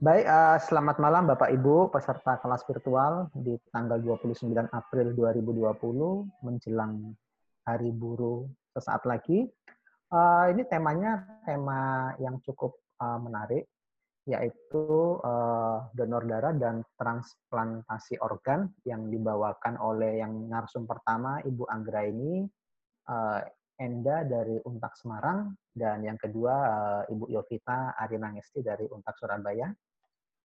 Baik, uh, selamat malam Bapak Ibu peserta kelas virtual di tanggal 29 April 2020 menjelang Hari Buruh sesaat lagi. Uh, ini temanya tema yang cukup uh, menarik, yaitu uh, donor darah dan transplantasi organ yang dibawakan oleh yang narsum pertama Ibu Anggra ini, uh, Enda dari Untak Semarang, dan yang kedua uh, Ibu Yovita Arinangesti dari Untak Surabaya.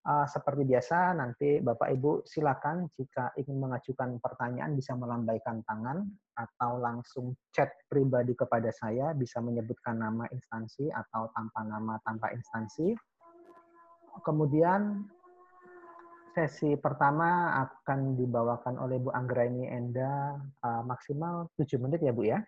Uh, seperti biasa, nanti Bapak Ibu silakan jika ingin mengajukan pertanyaan bisa melambaikan tangan atau langsung chat pribadi kepada saya, bisa menyebutkan nama instansi atau tanpa nama tanpa instansi. Kemudian sesi pertama akan dibawakan oleh Bu Anggraini Enda uh, maksimal 7 menit ya Bu ya.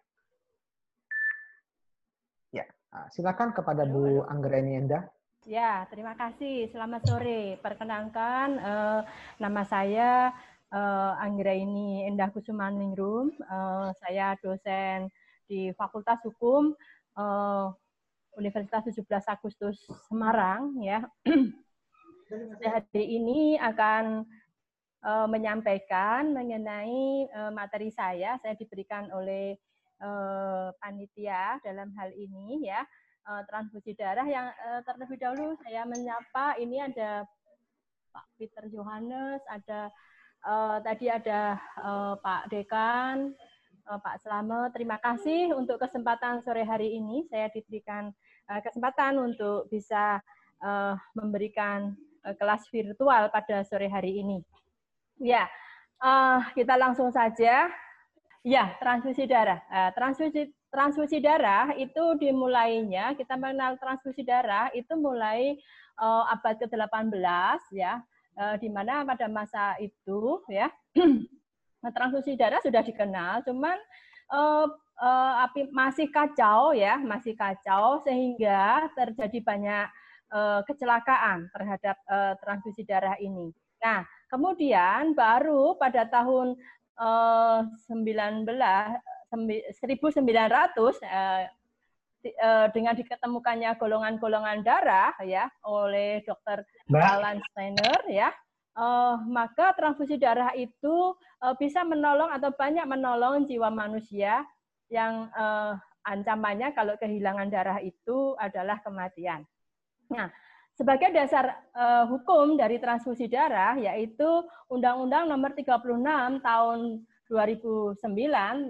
Ya, uh, silakan kepada Bu Anggraini Enda. Ya, terima kasih. Selamat sore. Perkenalkan, uh, nama saya uh, Anggraini Endah Kusumaningrum. Uh, saya dosen di Fakultas Hukum uh, Universitas 17 Agustus Semarang. Ya, hari ini akan uh, menyampaikan mengenai uh, materi saya. Saya diberikan oleh uh, panitia dalam hal ini, ya uh, transfusi darah yang uh, terlebih dahulu saya menyapa ini ada Pak Peter Johannes, ada uh, tadi ada uh, Pak Dekan, uh, Pak Slamet. Terima kasih untuk kesempatan sore hari ini. Saya diberikan uh, kesempatan untuk bisa uh, memberikan uh, kelas virtual pada sore hari ini. Ya, uh, kita langsung saja. Ya, transfusi darah. Transfusi transfusi darah itu dimulainya kita mengenal transfusi darah itu mulai uh, abad ke-18 ya uh, di mana pada masa itu ya transfusi darah sudah dikenal cuman uh, uh, api masih kacau ya masih kacau sehingga terjadi banyak uh, kecelakaan terhadap uh, transfusi darah ini. Nah, kemudian baru pada tahun uh, 19 1900 eh, eh, dengan diketemukannya golongan-golongan darah ya oleh dokter Alan Steiner ya uh, maka transfusi darah itu uh, bisa menolong atau banyak menolong jiwa manusia yang uh, ancamannya kalau kehilangan darah itu adalah kematian. Nah, sebagai dasar uh, hukum dari transfusi darah yaitu Undang-Undang Nomor 36 Tahun 2009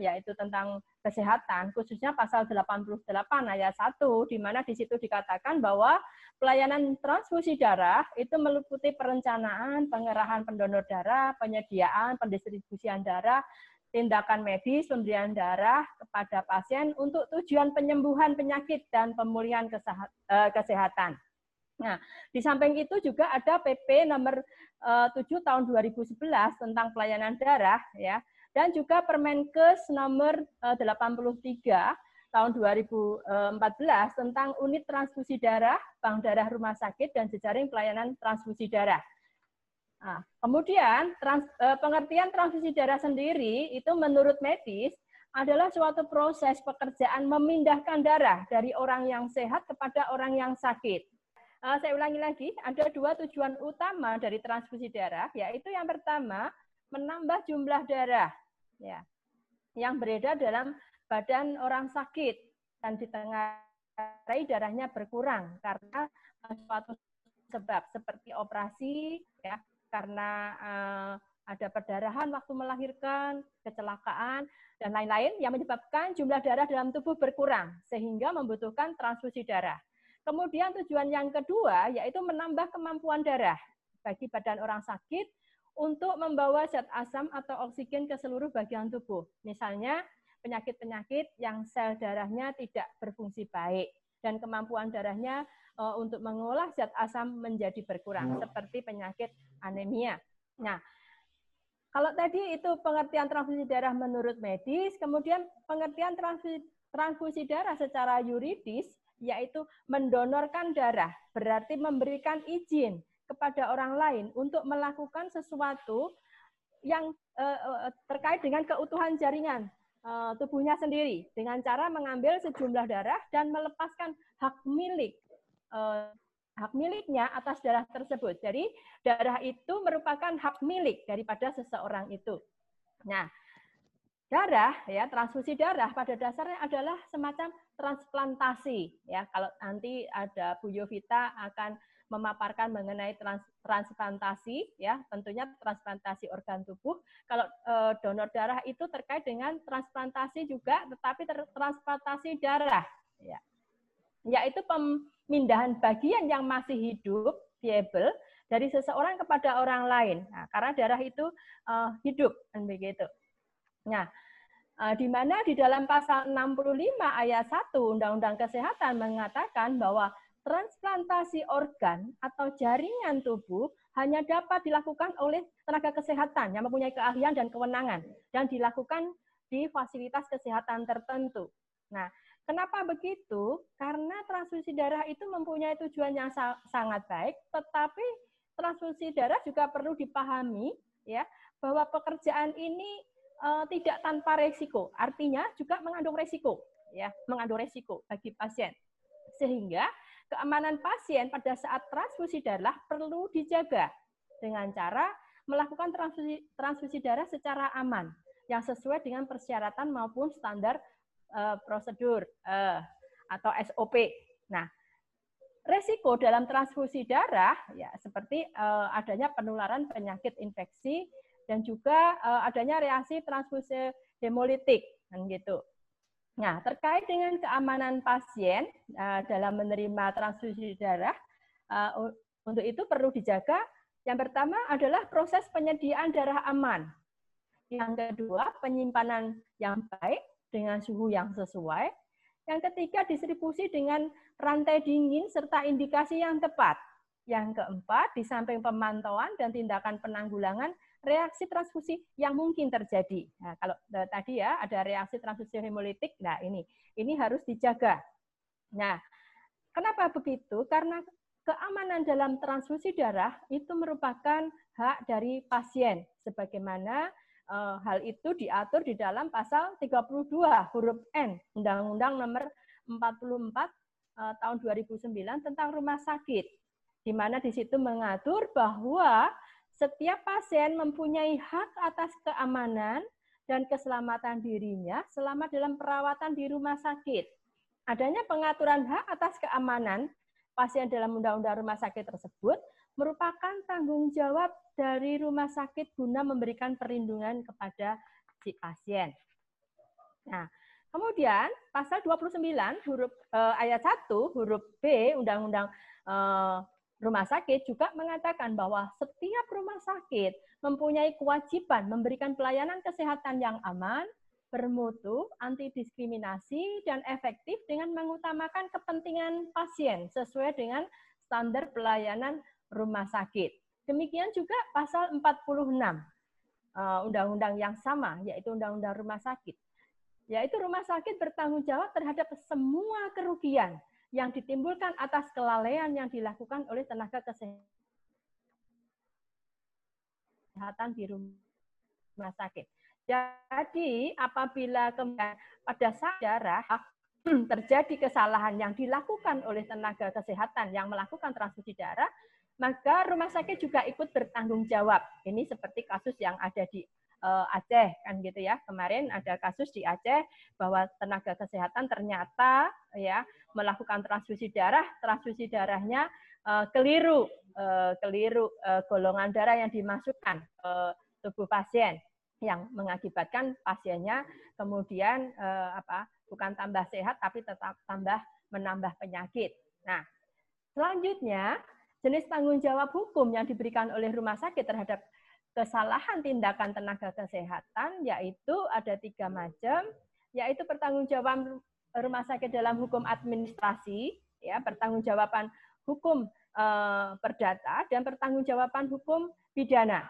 yaitu tentang kesehatan khususnya pasal 88 ayat 1 di mana di situ dikatakan bahwa pelayanan transfusi darah itu meliputi perencanaan, pengerahan pendonor darah, penyediaan, pendistribusian darah, tindakan medis, pemberian darah kepada pasien untuk tujuan penyembuhan penyakit dan pemulihan eh, kesehatan. Nah, di samping itu juga ada PP nomor 7 eh, tahun 2011 tentang pelayanan darah ya dan juga Permenkes nomor 83 eh, tahun 2014 tentang unit transfusi darah, bank darah rumah sakit, dan jejaring pelayanan transfusi darah. Nah, kemudian trans, eh, pengertian transfusi darah sendiri itu menurut medis adalah suatu proses pekerjaan memindahkan darah dari orang yang sehat kepada orang yang sakit. Saya ulangi lagi, ada dua tujuan utama dari transfusi darah, yaitu yang pertama menambah jumlah darah ya yang beredar dalam badan orang sakit dan ditengarai darahnya berkurang karena suatu sebab seperti operasi ya karena uh, ada perdarahan waktu melahirkan, kecelakaan dan lain-lain yang menyebabkan jumlah darah dalam tubuh berkurang sehingga membutuhkan transfusi darah. Kemudian tujuan yang kedua yaitu menambah kemampuan darah bagi badan orang sakit untuk membawa zat asam atau oksigen ke seluruh bagian tubuh. Misalnya penyakit-penyakit yang sel darahnya tidak berfungsi baik dan kemampuan darahnya uh, untuk mengolah zat asam menjadi berkurang seperti penyakit anemia. Nah, kalau tadi itu pengertian transfusi darah menurut medis, kemudian pengertian transfusi, transfusi darah secara yuridis yaitu mendonorkan darah, berarti memberikan izin kepada orang lain untuk melakukan sesuatu yang uh, terkait dengan keutuhan jaringan uh, tubuhnya sendiri dengan cara mengambil sejumlah darah dan melepaskan hak milik hak miliknya atas darah tersebut. Jadi darah itu merupakan hak milik daripada seseorang itu. Nah, darah ya transfusi darah pada dasarnya adalah semacam transplantasi ya. Kalau nanti ada Bu Yovita akan memaparkan mengenai trans, transplantasi ya tentunya transplantasi organ tubuh. Kalau e, donor darah itu terkait dengan transplantasi juga tetapi ter, transplantasi darah ya. Yaitu pemindahan bagian yang masih hidup viable dari seseorang kepada orang lain. Nah, karena darah itu e, hidup kan begitu. Nah e, di mana di dalam pasal 65 ayat 1 Undang-Undang Kesehatan mengatakan bahwa transplantasi organ atau jaringan tubuh hanya dapat dilakukan oleh tenaga kesehatan yang mempunyai keahlian dan kewenangan dan dilakukan di fasilitas kesehatan tertentu. Nah, kenapa begitu? Karena transfusi darah itu mempunyai tujuan yang sangat baik, tetapi transfusi darah juga perlu dipahami ya bahwa pekerjaan ini uh, tidak tanpa resiko. Artinya juga mengandung resiko, ya, mengandung resiko bagi pasien. Sehingga keamanan pasien pada saat transfusi darah perlu dijaga dengan cara melakukan transfusi, transfusi darah secara aman yang sesuai dengan persyaratan maupun standar uh, prosedur uh, atau SOP. Nah, resiko dalam transfusi darah ya seperti uh, adanya penularan penyakit infeksi dan juga uh, adanya reaksi transfusi hemolitik kan gitu. Nah, terkait dengan keamanan pasien uh, dalam menerima transfusi darah, uh, untuk itu perlu dijaga. Yang pertama adalah proses penyediaan darah aman. Yang kedua, penyimpanan yang baik dengan suhu yang sesuai. Yang ketiga, distribusi dengan rantai dingin serta indikasi yang tepat. Yang keempat, di samping pemantauan dan tindakan penanggulangan, reaksi transfusi yang mungkin terjadi. Nah, kalau eh, tadi ya ada reaksi transfusi hemolitik, nah ini ini harus dijaga. Nah, kenapa begitu? Karena keamanan dalam transfusi darah itu merupakan hak dari pasien sebagaimana eh, hal itu diatur di dalam pasal 32 huruf N Undang-Undang Nomor 44 eh, tahun 2009 tentang rumah sakit di mana di situ mengatur bahwa setiap pasien mempunyai hak atas keamanan dan keselamatan dirinya selama dalam perawatan di rumah sakit. Adanya pengaturan hak atas keamanan pasien dalam undang-undang rumah sakit tersebut merupakan tanggung jawab dari rumah sakit guna memberikan perlindungan kepada si pasien. Nah, kemudian pasal 29 huruf eh, ayat 1 huruf B Undang-Undang eh, rumah sakit juga mengatakan bahwa setiap rumah sakit mempunyai kewajiban memberikan pelayanan kesehatan yang aman, bermutu, anti diskriminasi, dan efektif dengan mengutamakan kepentingan pasien sesuai dengan standar pelayanan rumah sakit. Demikian juga pasal 46 eh, undang-undang yang sama, yaitu undang-undang rumah sakit. Yaitu rumah sakit bertanggung jawab terhadap semua kerugian yang ditimbulkan atas kelalaian yang dilakukan oleh tenaga kesehatan di rumah sakit. Jadi apabila pada saat darah terjadi kesalahan yang dilakukan oleh tenaga kesehatan yang melakukan transfusi darah, maka rumah sakit juga ikut bertanggung jawab. Ini seperti kasus yang ada di uh, Aceh kan gitu ya. Kemarin ada kasus di Aceh bahwa tenaga kesehatan ternyata ya melakukan transfusi darah, transfusi darahnya uh, keliru, uh, keliru uh, golongan darah yang dimasukkan ke tubuh pasien yang mengakibatkan pasiennya kemudian uh, apa bukan tambah sehat tapi tetap tambah menambah penyakit. Nah, selanjutnya jenis tanggung jawab hukum yang diberikan oleh rumah sakit terhadap kesalahan tindakan tenaga kesehatan yaitu ada tiga macam, yaitu pertanggungjawaban rumah sakit dalam hukum administrasi, ya pertanggungjawaban hukum eh, perdata dan pertanggungjawaban hukum pidana.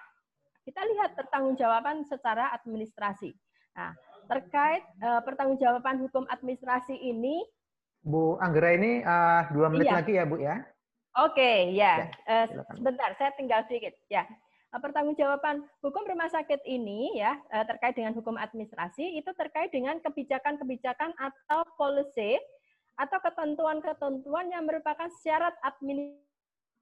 Kita lihat pertanggungjawaban secara administrasi. Nah, terkait eh, pertanggungjawaban hukum administrasi ini, Bu Anggra ini uh, dua menit iya. lagi ya Bu ya. Oke, okay, ya. ya uh, sebentar, saya tinggal sedikit. Ya, pertanggungjawaban hukum rumah sakit ini ya eh, terkait dengan hukum administrasi itu terkait dengan kebijakan-kebijakan atau policy atau ketentuan-ketentuan yang merupakan syarat administrasi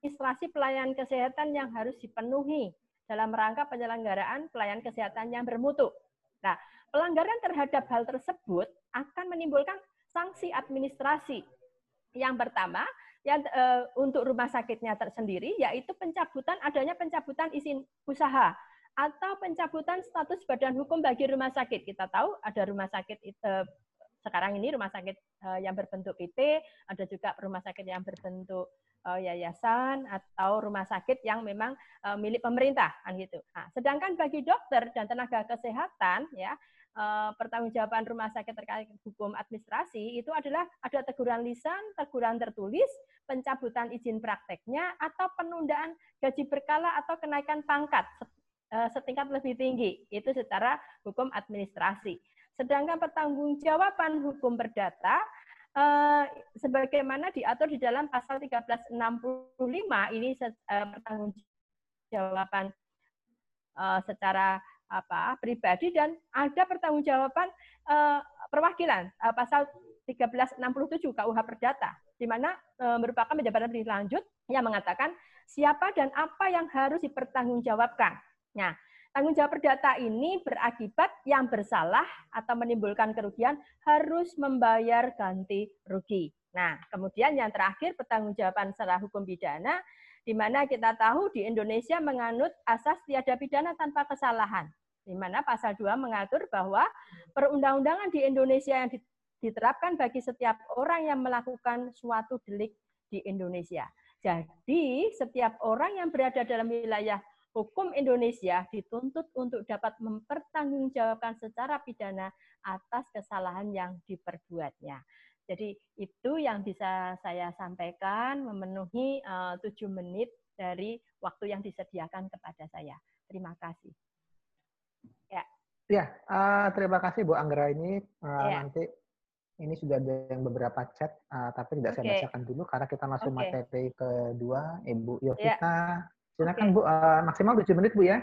administrasi pelayanan kesehatan yang harus dipenuhi dalam rangka penyelenggaraan pelayanan kesehatan yang bermutu. Nah, pelanggaran terhadap hal tersebut akan menimbulkan sanksi administrasi. Yang pertama, yang e, untuk rumah sakitnya tersendiri yaitu pencabutan adanya pencabutan izin usaha atau pencabutan status badan hukum bagi rumah sakit. Kita tahu ada rumah sakit e, sekarang ini rumah sakit e, yang berbentuk PT, ada juga rumah sakit yang berbentuk yayasan atau rumah sakit yang memang milik pemerintah kan gitu. Nah, sedangkan bagi dokter dan tenaga kesehatan ya pertanggungjawaban rumah sakit terkait hukum administrasi itu adalah ada teguran lisan, teguran tertulis, pencabutan izin prakteknya atau penundaan gaji berkala atau kenaikan pangkat Eh, setingkat lebih tinggi. Itu secara hukum administrasi. Sedangkan pertanggungjawaban hukum perdata eh, sebagaimana diatur di dalam pasal 1365 ini eh, pertanggungjawaban secara apa pribadi dan ada pertanggungjawaban perwakilan pasal 1367 KUH Perdata di mana merupakan penjabatan lebih lanjut yang mengatakan siapa dan apa yang harus dipertanggungjawabkan Nah, tanggung jawab perdata ini berakibat yang bersalah atau menimbulkan kerugian harus membayar ganti rugi. Nah, kemudian yang terakhir pertanggungjawaban secara hukum pidana, di mana kita tahu di Indonesia menganut asas tiada pidana tanpa kesalahan, di mana pasal 2 mengatur bahwa perundang-undangan di Indonesia yang diterapkan bagi setiap orang yang melakukan suatu delik di Indonesia. Jadi, setiap orang yang berada dalam wilayah hukum Indonesia dituntut untuk dapat mempertanggungjawabkan secara pidana atas kesalahan yang diperbuatnya. Jadi itu yang bisa saya sampaikan memenuhi eh, tujuh menit dari waktu yang disediakan kepada saya. Terima kasih. Ya. Ya, uh, terima kasih Bu Anggra ini. Uh, ya. Nanti ini sudah ada yang beberapa chat, uh, tapi tidak okay. saya bacakan dulu karena kita langsung okay. materi kedua, Ibu Yovita ya. Silakan Bu, uh, maksimal 7 menit Bu ya.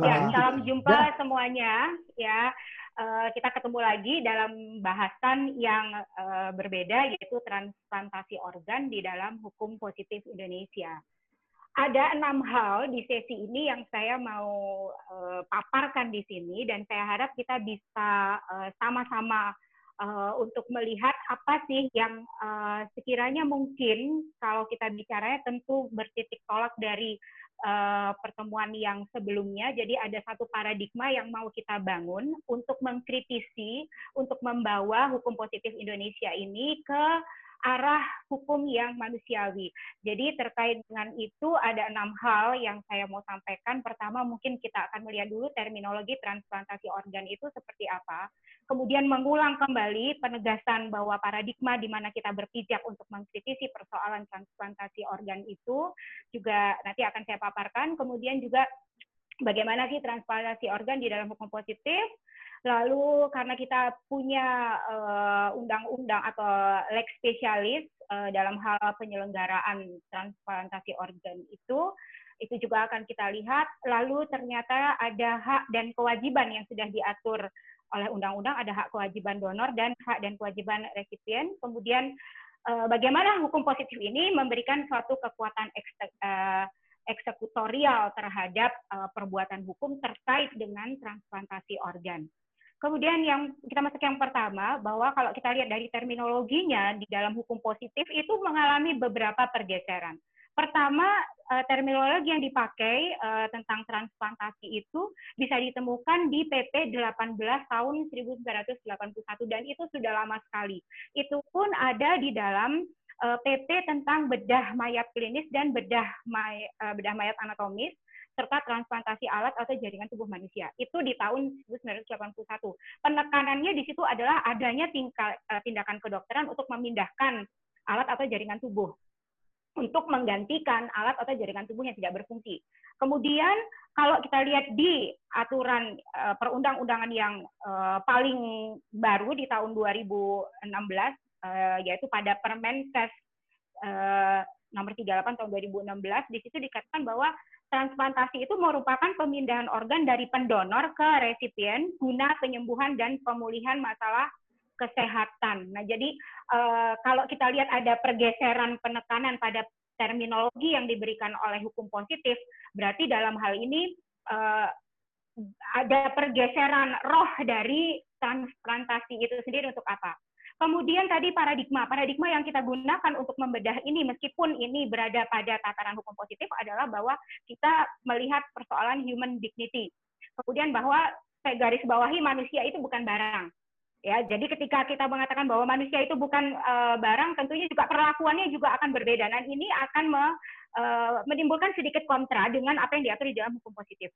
Ya, salam jumpa ya. semuanya. Ya, uh, kita ketemu lagi dalam bahasan yang uh, berbeda yaitu transplantasi organ di dalam hukum positif Indonesia ada enam hal di sesi ini yang saya mau uh, paparkan di sini dan saya harap kita bisa uh, sama-sama uh, untuk melihat apa sih yang uh, sekiranya mungkin kalau kita bicaranya tentu bertitik tolak dari uh, pertemuan yang sebelumnya. Jadi ada satu paradigma yang mau kita bangun untuk mengkritisi, untuk membawa hukum positif Indonesia ini ke arah hukum yang manusiawi. Jadi terkait dengan itu ada enam hal yang saya mau sampaikan. Pertama mungkin kita akan melihat dulu terminologi transplantasi organ itu seperti apa. Kemudian mengulang kembali penegasan bahwa paradigma di mana kita berpijak untuk mengkritisi persoalan transplantasi organ itu juga nanti akan saya paparkan. Kemudian juga bagaimana sih transplantasi organ di dalam hukum positif Lalu karena kita punya eh, undang-undang uh, atau lex spesialis uh, dalam hal penyelenggaraan transplantasi organ itu, itu juga akan kita lihat. Lalu ternyata ada hak dan kewajiban yang sudah diatur oleh undang-undang, ada hak kewajiban donor dan hak dan kewajiban resipien. Kemudian uh, bagaimana hukum positif ini memberikan suatu kekuatan uh, eksekutorial terhadap uh, perbuatan hukum terkait dengan transplantasi organ. Kemudian yang kita masuk yang pertama bahwa kalau kita lihat dari terminologinya di dalam hukum positif itu mengalami beberapa pergeseran. Pertama, eh, terminologi yang dipakai eh, tentang transplantasi itu bisa ditemukan di PP 18 tahun 1981 dan itu sudah lama sekali. Itu pun ada di dalam PP eh, tentang bedah mayat klinis dan bedah may, bedah mayat anatomis serta transplantasi alat atau jaringan tubuh manusia. Itu di tahun 1981. Penekanannya di situ adalah adanya eh, tindakan kedokteran untuk memindahkan alat atau jaringan tubuh untuk menggantikan alat atau jaringan tubuh yang tidak berfungsi. Kemudian kalau kita lihat di aturan uh, perundang-undangan yang uh, paling baru di tahun 2016 uh, yaitu pada Permenkes nomor 38 tahun 2016 di situ dikatakan bahwa transplantasi itu merupakan pemindahan organ dari pendonor ke resipien guna penyembuhan dan pemulihan masalah kesehatan. Nah, jadi uh, kalau kita lihat ada pergeseran penekanan pada terminologi yang diberikan oleh hukum positif, berarti dalam hal ini uh, ada pergeseran roh dari transplantasi itu sendiri untuk apa? Kemudian tadi paradigma, paradigma yang kita gunakan untuk membedah ini meskipun ini berada pada tataran hukum positif adalah bahwa kita melihat persoalan human dignity. Kemudian bahwa saya garis bawahi manusia itu bukan barang. Ya, jadi ketika kita mengatakan bahwa manusia itu bukan uh, barang, tentunya juga perlakuannya juga akan berbeda dan ini akan me, uh, menimbulkan sedikit kontra dengan apa yang diatur di dalam hukum positif.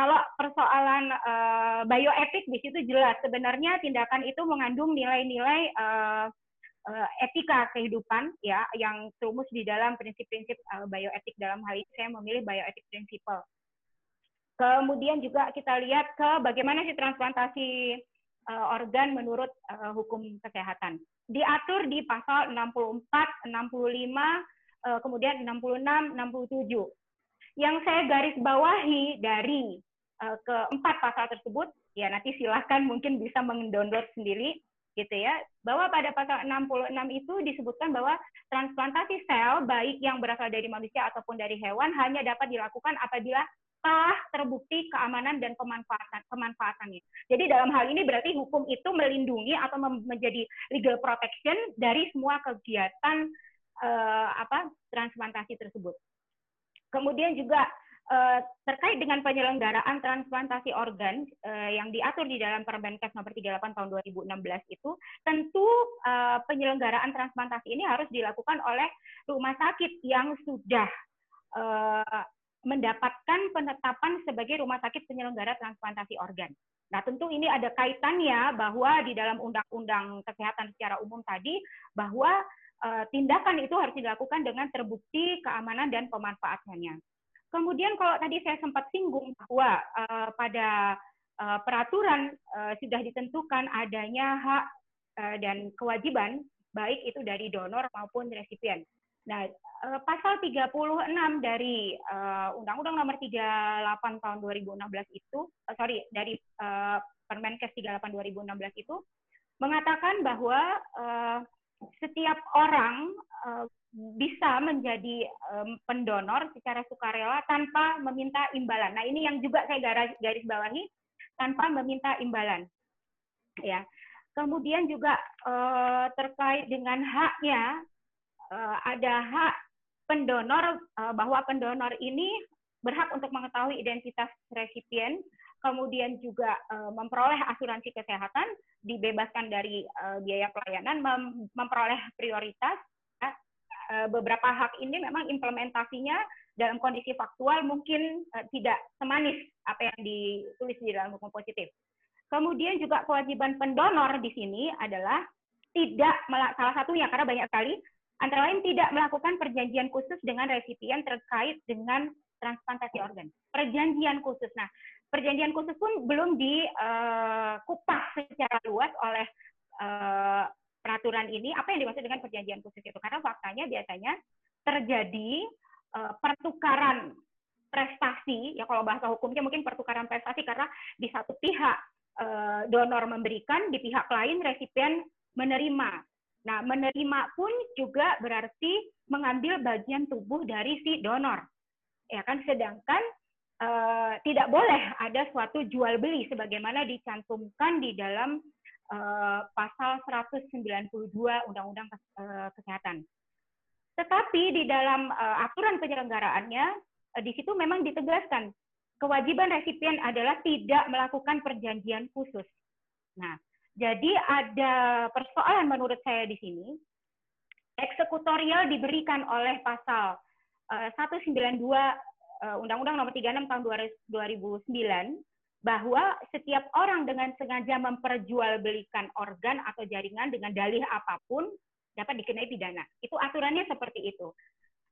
Kalau persoalan uh, bioetik di situ jelas sebenarnya tindakan itu mengandung nilai-nilai uh, etika kehidupan ya yang terumus di dalam prinsip-prinsip uh, bioetik dalam hal ini saya memilih bioetik principle. Kemudian juga kita lihat ke bagaimana sih transplantasi uh, organ menurut uh, hukum kesehatan. Diatur di pasal 64, 65, uh, kemudian 66, 67. Yang saya garis bawahi dari uh, keempat pasal tersebut, ya nanti silahkan mungkin bisa mendownload sendiri gitu ya, bahwa pada pasal 66 itu disebutkan bahwa transplantasi sel baik yang berasal dari manusia ataupun dari hewan hanya dapat dilakukan apabila telah terbukti keamanan dan pemanfaatan pemanfaatannya. Jadi dalam hal ini berarti hukum itu melindungi atau menjadi legal protection dari semua kegiatan uh, apa transplantasi tersebut. Kemudian juga Eh, terkait dengan penyelenggaraan transplantasi organ uh, yang diatur di dalam Permenkes nomor 38 tahun 2016 itu tentu uh, penyelenggaraan transplantasi ini harus dilakukan oleh rumah sakit yang sudah mendapatkan penetapan sebagai rumah sakit penyelenggara transplantasi organ. Nah, tentu ini ada kaitannya bahwa di dalam undang-undang kesehatan secara umum tadi bahwa tindakan itu harus dilakukan dengan terbukti keamanan dan pemanfaatannya. Kemudian kalau tadi saya sempat singgung bahwa uh, pada uh, peraturan uh, sudah ditentukan adanya hak uh, dan kewajiban baik itu dari donor maupun resipien. Nah, uh, pasal 36 dari Undang-Undang Nomor 38 tahun 2016 itu, uh, sorry, dari uh, Permenkes 38 2016 itu mengatakan bahwa uh, setiap orang uh, bisa menjadi um, pendonor secara sukarela tanpa meminta imbalan. Nah, ini yang juga saya garis, garis bawahi tanpa meminta imbalan. Ya. Kemudian juga uh, terkait dengan haknya uh, ada hak pendonor uh, bahwa pendonor ini berhak untuk mengetahui identitas resipien, kemudian juga uh, memperoleh asuransi kesehatan, dibebaskan dari uh, biaya pelayanan, mem memperoleh prioritas Eh, beberapa hak ini memang implementasinya dalam kondisi faktual mungkin tidak semanis apa yang ditulis di dalam hukum positif. Kemudian juga kewajiban pendonor di sini adalah tidak salah satunya karena banyak sekali antara lain tidak melakukan perjanjian khusus dengan resipien terkait dengan transplantasi organ. Perjanjian khusus. Nah, perjanjian khusus pun belum dikupas uh, secara luas oleh uh, peraturan ini. Apa yang dimaksud dengan perjanjian khusus itu? Karena faktanya biasanya terjadi uh, pertukaran prestasi ya kalau bahasa hukumnya mungkin pertukaran prestasi karena di satu pihak uh, donor memberikan di pihak lain resipien menerima. Nah menerima pun juga berarti mengambil bagian tubuh dari si donor. Ya kan? Sedangkan uh, tidak boleh ada suatu jual beli sebagaimana dicantumkan di dalam uh, pasal 192 Undang-Undang uh, Kesehatan. Tetapi di dalam uh, aturan penyelenggaraannya uh, di situ memang ditegaskan kewajiban resipien adalah tidak melakukan perjanjian khusus. Nah, jadi ada persoalan menurut saya di sini. Eksekutorial diberikan oleh pasal uh, 192 Undang-Undang Nomor 36 Tahun 2009 bahwa setiap orang dengan sengaja memperjualbelikan organ atau jaringan dengan dalih apa pun dapat dikenai pidana. Itu aturannya seperti itu.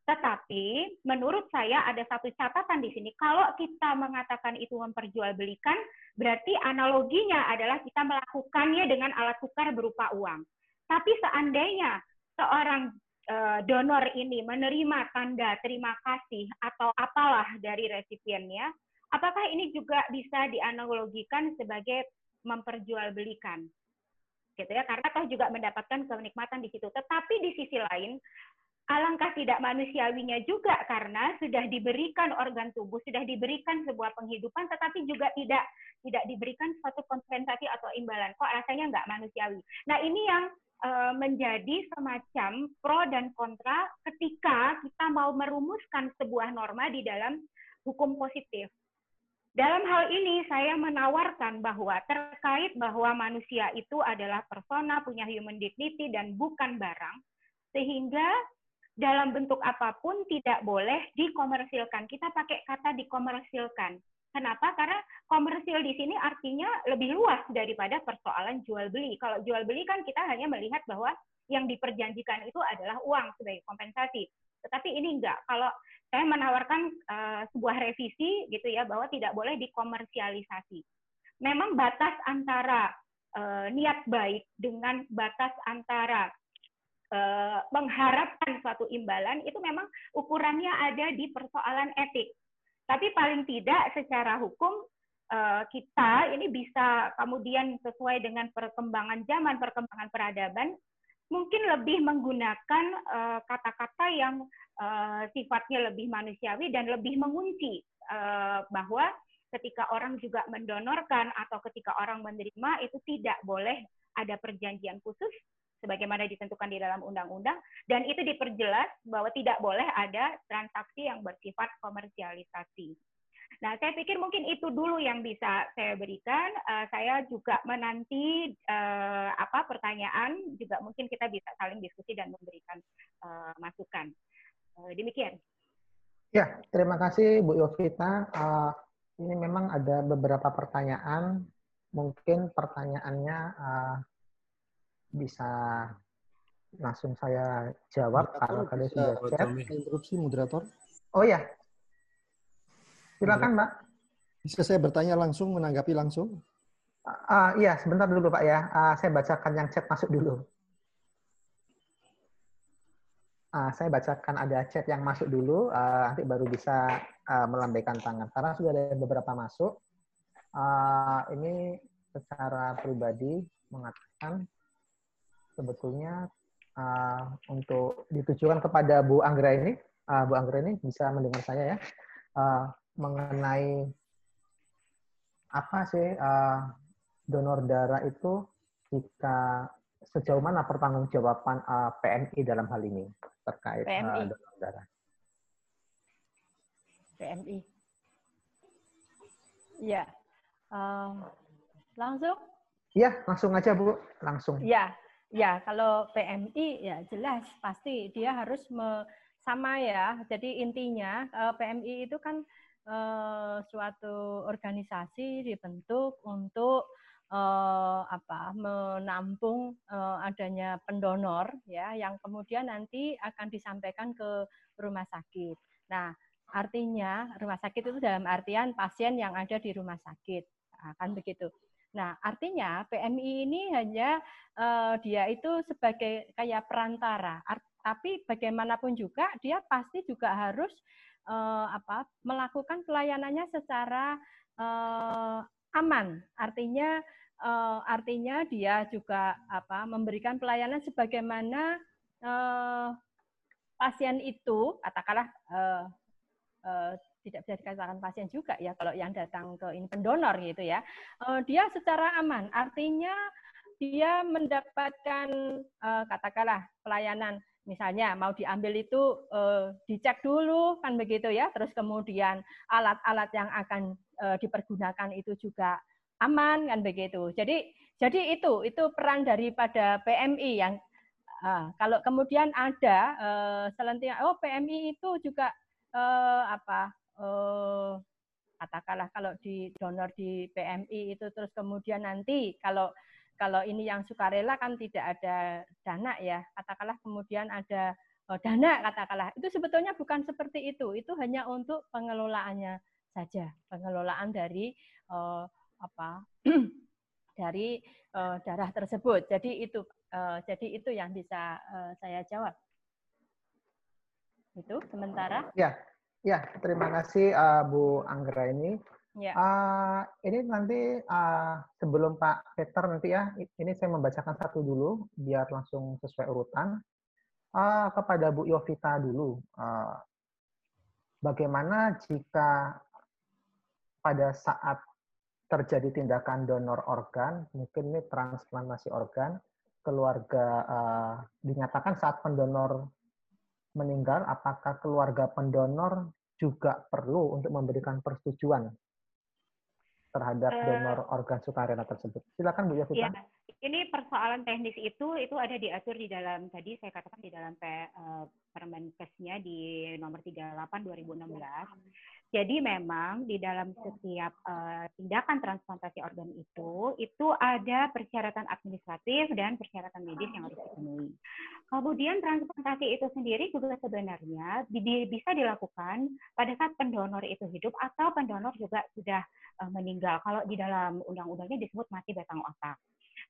Tetapi menurut saya ada satu catatan di sini. Kalau kita mengatakan itu memperjualbelikan, berarti analoginya adalah kita melakukannya dengan alat tukar berupa uang. Tapi seandainya seorang uh, donor ini menerima tanda terima kasih atau apalah dari resipiennya, apakah ini juga bisa dianalogikan sebagai memperjualbelikan? Gitu ya, karena toh juga mendapatkan kenikmatan di situ. Tetapi di sisi lain, alangkah tidak manusiawinya juga karena sudah diberikan organ tubuh, sudah diberikan sebuah penghidupan, tetapi juga tidak tidak diberikan suatu kompensasi atau imbalan. Kok rasanya nggak manusiawi? Nah ini yang uh, menjadi semacam pro dan kontra ketika kita mau merumuskan sebuah norma di dalam hukum positif. Dalam hal ini saya menawarkan bahwa terkait bahwa manusia itu adalah persona, punya human dignity dan bukan barang, sehingga dalam bentuk apa pun tidak boleh dikomersilkan. Kita pakai kata dikomersilkan. Kenapa? Karena komersil di sini artinya lebih luas daripada persoalan jual beli. Kalau jual beli kan kita hanya melihat bahwa yang diperjanjikan itu adalah uang sebagai kompensasi. Tetapi ini enggak. Kalau saya menawarkan uh, sebuah revisi gitu ya bahwa tidak boleh dikomersialisasi. Memang batas antara uh, niat baik dengan batas antara Eh, mengharapkan suatu imbalan itu memang ukurannya ada di persoalan etik. Tapi paling tidak secara hukum eh, kita ini bisa kemudian sesuai dengan perkembangan zaman, perkembangan peradaban, mungkin lebih menggunakan eh, kata-kata yang sifatnya lebih manusiawi dan lebih mengunci bahwa ketika orang juga mendonorkan atau ketika orang menerima itu tidak boleh ada perjanjian khusus sebagaimana ditentukan di dalam undang-undang dan itu diperjelas bahwa tidak boleh ada transaksi yang bersifat komersialisasi. Nah, saya pikir mungkin itu dulu yang bisa saya berikan. Uh, saya juga menanti uh, apa pertanyaan juga mungkin kita bisa saling diskusi dan memberikan uh, masukan. Uh, demikian. Ya, terima kasih Bu Yovita. Uh, ini memang ada beberapa pertanyaan. Mungkin pertanyaannya uh, bisa langsung saya jawab moderator, kalau kalian sudah chat. Interupsi moderator. Oh ya. Silakan, Mbak. Bisa saya bertanya langsung, menanggapi langsung? Uh, iya, sebentar dulu Pak ya. Uh, saya bacakan yang chat masuk dulu. Uh, saya bacakan ada chat yang masuk dulu, uh, nanti baru bisa uh, melambaikan tangan. Karena sudah ada beberapa masuk. Uh, ini secara pribadi mengatakan sebetulnya uh, untuk ditujukan kepada Bu Anggra ini, uh, Bu Anggra ini bisa mendengar saya ya, uh, mengenai apa sih uh, donor darah itu jika sejauh mana pertanggungjawaban uh, PMI dalam hal ini terkait PMI. Uh, donor darah? PMI. Ya, uh, langsung? Iya, langsung aja Bu, langsung. Ya, Ya, kalau PMI ya jelas pasti dia harus me, sama ya. Jadi intinya eh, PMI itu kan eh, suatu organisasi dibentuk untuk eh, apa menampung eh, adanya pendonor ya yang kemudian nanti akan disampaikan ke rumah sakit. Nah, artinya rumah sakit itu dalam artian pasien yang ada di rumah sakit. Akan nah, begitu. Nah, artinya PMI ini hanya uh, dia itu sebagai kayak perantara. Art, tapi bagaimanapun juga dia pasti juga harus uh, apa melakukan pelayanannya secara uh, aman. Artinya uh, artinya dia juga apa memberikan pelayanan sebagaimana uh, pasien itu katakanlah uh, uh, tidak bisa dikatakan pasien juga ya kalau yang datang ke ini pendonor gitu ya. Uh, dia secara aman artinya dia mendapatkan uh, katakanlah pelayanan. Misalnya mau diambil itu uh, dicek dulu kan begitu ya. Terus kemudian alat-alat yang akan dipergunakan itu juga aman kan begitu. Jadi jadi itu itu peran daripada PMI yang uh, kalau kemudian ada uh, selentingan oh PMI itu juga uh, apa eh, katakanlah kalau di donor di PMI itu terus kemudian nanti kalau kalau ini yang sukarela kan tidak ada dana ya katakanlah kemudian ada oh, dana katakanlah. Itu sebetulnya bukan seperti itu itu hanya untuk pengelolaannya saja pengelolaan dari eh, apa dari eh, darah tersebut. Jadi itu eh, jadi itu yang bisa eh, saya jawab. Itu sementara. Ya, ya terima kasih uh, Bu Anggra ini. Ya. Uh, ini nanti uh, sebelum Pak Peter nanti ya, ini saya membacakan satu dulu biar langsung sesuai urutan. Uh, kepada Bu Yovita dulu, uh, bagaimana jika pada saat terjadi tindakan donor organ, mungkin ini transplantasi organ, keluarga uh, dinyatakan saat pendonor meninggal, apakah keluarga pendonor juga perlu untuk memberikan persetujuan terhadap uh, donor organ sukarela tersebut. Silakan Bu Yovita. Ya, ini persoalan teknis itu itu ada diatur di dalam tadi saya katakan di dalam uh, Permenkesnya di nomor 38 2016. Jadi memang di dalam setiap uh, tindakan transplantasi organ itu itu ada persyaratan administratif dan persyaratan medis yang harus dipenuhi. Kemudian transplantasi itu sendiri juga sebenarnya bisa dilakukan pada saat pendonor itu hidup atau pendonor juga sudah uh, meninggal. Kalau di dalam undang-undangnya disebut mati batang otak.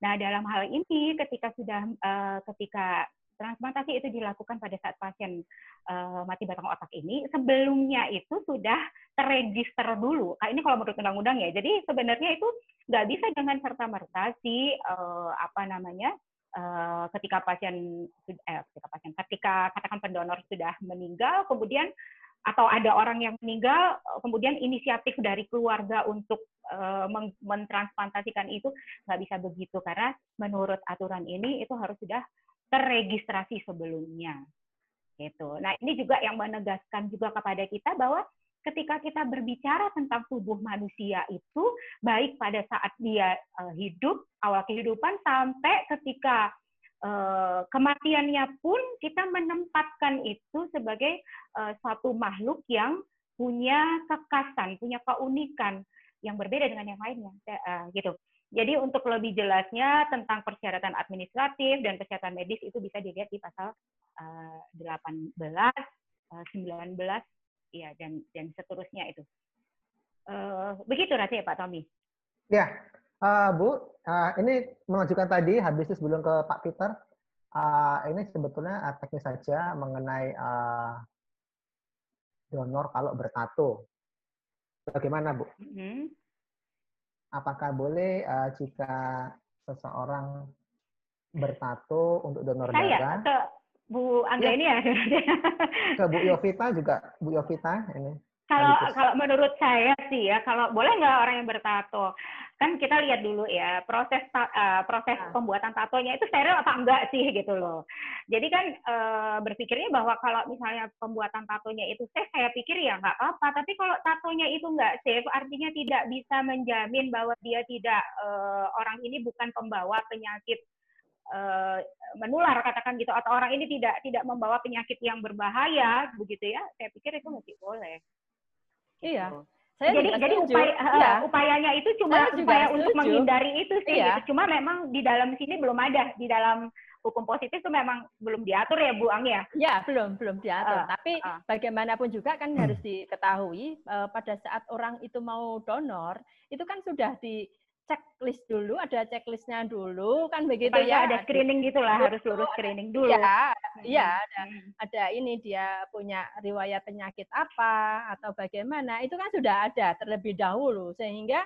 Nah, dalam hal ini ketika sudah uh, ketika transplantasi itu dilakukan pada saat pasien uh, mati batang otak ini, sebelumnya itu sudah terregister dulu. Nah, ini kalau menurut undang-undang ya. Jadi sebenarnya itu nggak bisa dengan serta merta si uh, apa namanya uh, ketika pasien eh, ketika pasien ketika katakan pendonor sudah meninggal, kemudian atau ada orang yang meninggal, kemudian inisiatif dari keluarga untuk mentransplantasikan itu nggak bisa begitu karena menurut aturan ini itu harus sudah terregistrasi sebelumnya. Gitu. Nah, ini juga yang menegaskan juga kepada kita bahwa ketika kita berbicara tentang tubuh manusia itu baik pada saat dia uh, hidup, awal kehidupan sampai ketika uh, kematiannya pun kita menempatkan itu sebagai uh, suatu makhluk yang punya kekasan, punya keunikan yang berbeda dengan yang lainnya, gitu. Jadi untuk lebih jelasnya tentang persyaratan administratif dan persyaratan medis itu bisa dilihat di pasal uh, 18, uh, 19, ya dan dan seterusnya itu. Uh, begitu rasanya Pak Tommy. Ya, uh, Bu, uh, ini menunjukkan tadi habis itu sebelum ke Pak Peter. Uh, ini sebetulnya uh, teknis saja mengenai uh, donor kalau bertato. Bagaimana Bu? Mm -hmm apakah boleh uh, jika seseorang bertato untuk donor Saya, darah? Ke Bu Angga ya. ini ya. ke Bu Yovita juga, Bu Yovita ini. Kalau kalau menurut saya sih ya, kalau boleh nggak orang yang bertato, kan kita lihat dulu ya proses uh, proses nah. pembuatan tatonya itu steril apa enggak sih gitu loh. Jadi kan uh, berpikirnya bahwa kalau misalnya pembuatan tatonya itu safe, saya pikir ya nggak apa-apa. Tapi kalau tatonya itu nggak safe, artinya tidak bisa menjamin bahwa dia tidak uh, orang ini bukan pembawa penyakit uh, menular katakan gitu atau orang ini tidak tidak membawa penyakit yang berbahaya begitu ya. Saya pikir itu masih boleh. Iya. Gitu. Saya jadi jadi upaya ya. upayanya itu cuma upaya setuju. untuk menghindari itu sih. Iya. Gitu. Cuma memang di dalam sini belum ada di dalam hukum positif itu memang belum diatur ya Bu Ang ya? Ya belum belum diatur. Uh, Tapi uh. bagaimanapun juga kan hmm. harus diketahui uh, pada saat orang itu mau donor itu kan sudah di checklist dulu, ada checklistnya dulu, kan begitu ya. Ada screening gitulah, harus lurus screening dulu. Ya, iya, ada, ada ini dia punya riwayat penyakit apa atau bagaimana, itu kan sudah ada terlebih dahulu, sehingga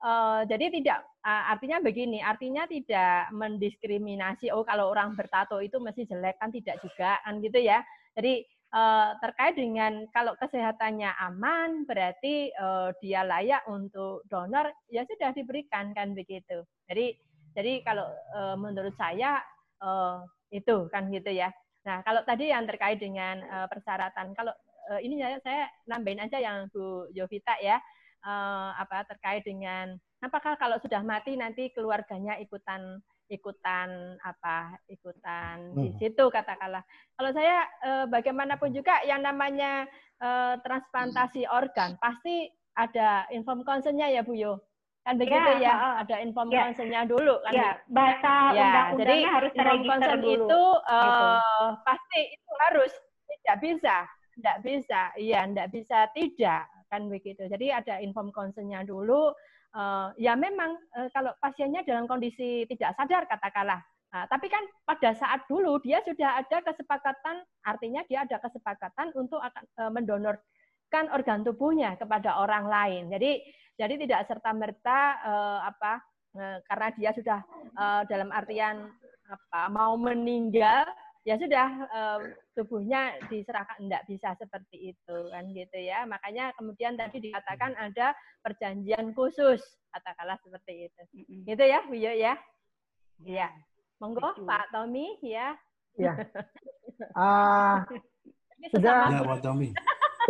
uh, jadi tidak uh, artinya begini, artinya tidak mendiskriminasi. Oh, kalau orang bertato itu mesti jelek kan tidak juga kan gitu ya. Jadi uh, terkait dengan kalau kesehatannya aman berarti uh, dia layak untuk donor ya sudah diberikan kan begitu. Jadi jadi kalau uh, menurut saya uh, itu kan gitu ya. Nah kalau tadi yang terkait dengan uh, persyaratan kalau uh, ini saya, saya nambahin aja yang Bu Yovita ya uh, apa terkait dengan apakah kalau sudah mati nanti keluarganya ikutan ikutan apa ikutan hmm. di situ katakanlah. Kalau saya eh, bagaimanapun juga yang namanya eh, transplantasi organ pasti ada inform consentnya ya Bu Yo. Kan begitu ya, ya? Uh, ada inform ya. consentnya dulu kan. Ya, bahasa ya, undang-undangnya jadi, harus inform consent dulu. itu uh, pasti itu harus tidak bisa, tidak bisa. Iya, tidak bisa tidak kan begitu. Jadi ada inform consentnya dulu uh, ya memang uh, kalau pasiennya dalam kondisi tidak sadar katakanlah Nah, tapi kan pada saat dulu dia sudah ada kesepakatan, artinya dia ada kesepakatan untuk akan e, mendonorkan organ tubuhnya kepada orang lain. Jadi jadi tidak serta merta eh, apa eh, karena dia sudah eh, dalam artian apa mau meninggal ya sudah eh, tubuhnya diserahkan tidak bisa seperti itu kan gitu ya makanya kemudian tadi dikatakan ada perjanjian khusus katakanlah seperti itu gitu ya Bu ya ya Monggo Betul. Pak Tommy ya. Ya. Uh, sudah ya, Pak Tommy.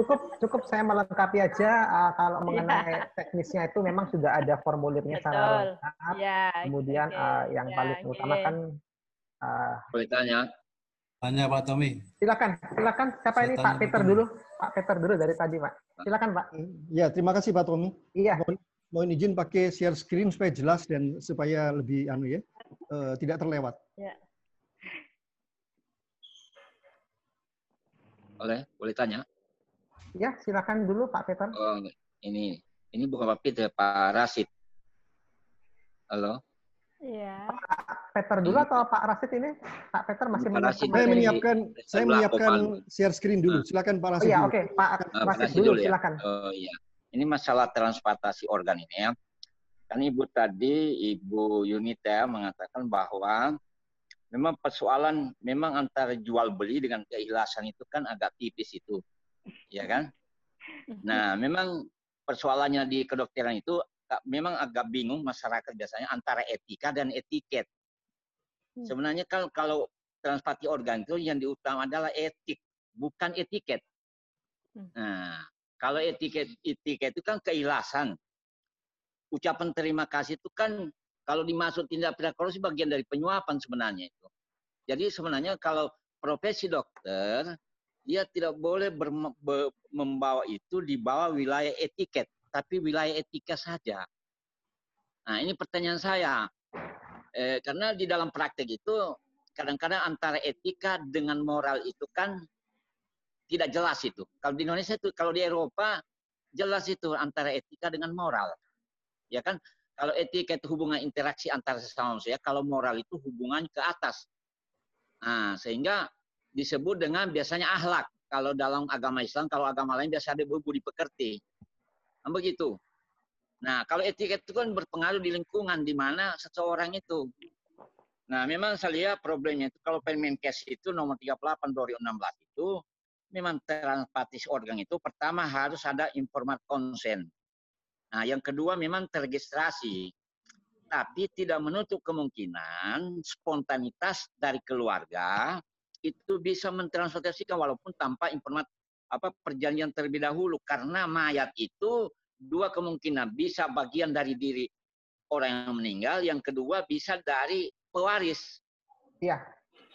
Cukup cukup saya melengkapi aja uh, kalau iya. mengenai ya. teknisnya itu memang sudah ada formulirnya secara lengkap. Ya, Kemudian okay. uh, yang ya, paling okay. utama kan uh, boleh tanya. Tanya Pak Tommy. Silakan, silakan. Siapa saya ini Pak Peter dulu? Pak Peter dulu dari tadi, Pak. Silakan, Pak. Ya, terima kasih Pak Tommy. Iya. Mohon, mohon izin pakai share screen supaya jelas dan supaya lebih anu ya uh, tidak terlewat. Ya. Boleh, boleh tanya? Ya, silakan dulu Pak Peter. Oh, ini ini bukan Pak Peter, Pak Rasid. Halo. Iya. Pak Peter dulu hmm. atau Pak Rasid ini? Pak Peter masih Pak Rasid saya menyiapkan saya menyiapkan share screen dulu. Silakan Pak Rasid. Oh, iya, oke. Okay. Pak uh, Rasid dulu, dulu ya. silakan. Oh iya. Ini masalah transplantasi organ ini ya. Kan Ibu tadi, Ibu Yunita mengatakan bahwa memang persoalan memang antara jual beli dengan keikhlasan itu kan agak tipis itu. Ya kan? Nah, memang persoalannya di kedokteran itu memang agak bingung masyarakat biasanya antara etika dan etiket. Hmm. Sebenarnya kan kalau transplantasi organ itu yang diutama adalah etik, bukan etiket. Hmm. Nah, kalau etiket etiket itu kan keikhlasan ucapan terima kasih itu kan kalau dimaksud tindak pidana korupsi bagian dari penyuapan sebenarnya itu. Jadi sebenarnya kalau profesi dokter dia tidak boleh ber, be, membawa itu di bawah wilayah etiket, tapi wilayah etika saja. Nah ini pertanyaan saya, eh, karena di dalam praktek itu kadang-kadang antara etika dengan moral itu kan tidak jelas itu. Kalau di Indonesia itu, kalau di Eropa jelas itu antara etika dengan moral. Ya kan? Kalau etika itu hubungan interaksi antara sesama manusia kalau moral itu hubungan ke atas. Nah sehingga disebut dengan biasanya ahlak kalau dalam agama Islam kalau agama lain biasa ada budi pekerti begitu. Nah kalau etika itu kan berpengaruh di lingkungan di mana seseorang itu. Nah memang saya lihat problemnya itu kalau Permenkes itu nomor 38 2016 itu memang transplantis organ itu pertama harus ada informat konsen. Nah, yang kedua memang terregistrasi. Tapi tidak menutup kemungkinan spontanitas dari keluarga itu bisa mentransportasikan walaupun tanpa informat apa perjanjian terlebih dahulu karena mayat itu dua kemungkinan bisa bagian dari diri orang yang meninggal, yang kedua bisa dari pewaris. Iya.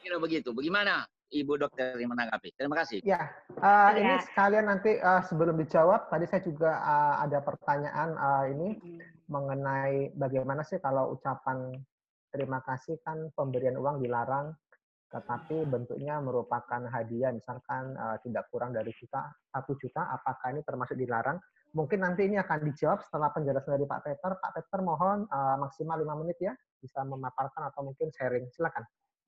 Kira begitu. Bagaimana? Ibu dokter yang menanggapi. Terima kasih. Ya, uh, ya. ini sekalian nanti uh, sebelum dijawab, tadi saya juga uh, ada pertanyaan uh, ini hmm. mengenai bagaimana sih kalau ucapan terima kasih kan pemberian uang dilarang, tetapi bentuknya merupakan hadiah, misalkan uh, tidak kurang dari juta satu juta, apakah ini termasuk dilarang? Mungkin nanti ini akan dijawab setelah penjelasan dari Pak Peter. Pak Peter mohon uh, maksimal lima menit ya, bisa memaparkan atau mungkin sharing. Silakan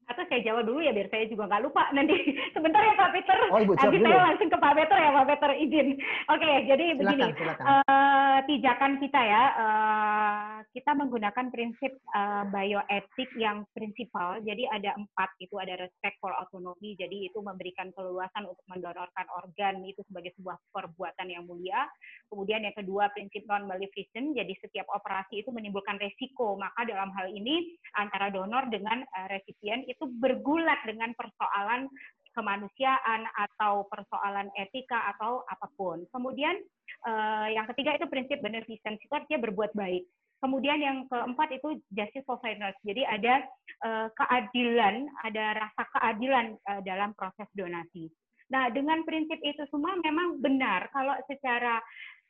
atau saya jawab dulu ya biar saya juga nggak lupa. Nanti sebentar ya Pak Peter. Oh, Ibu, nanti saya langsung ke Pak Peter ya Pak Peter izin. Oke okay, jadi silakan, begini silakan. Uh, pijakan kita ya uh, kita menggunakan prinsip uh, bioetik yang prinsipal. Jadi ada empat itu ada respect for autonomy. Jadi itu memberikan keluasan untuk mendonorkan organ itu sebagai sebuah perbuatan yang mulia. Kemudian yang kedua prinsip non maleficent jadi setiap operasi itu menimbulkan resiko. Maka dalam hal ini antara donor dengan uh, resipien itu itu bergulat dengan persoalan kemanusiaan atau persoalan etika atau apa pun. Kemudian uh, yang ketiga itu prinsip beneficence itu artinya berbuat baik. Kemudian yang keempat itu justice for fairness. Jadi ada uh, keadilan, ada rasa keadilan uh, dalam proses donasi. Nah, dengan prinsip itu semua memang benar kalau secara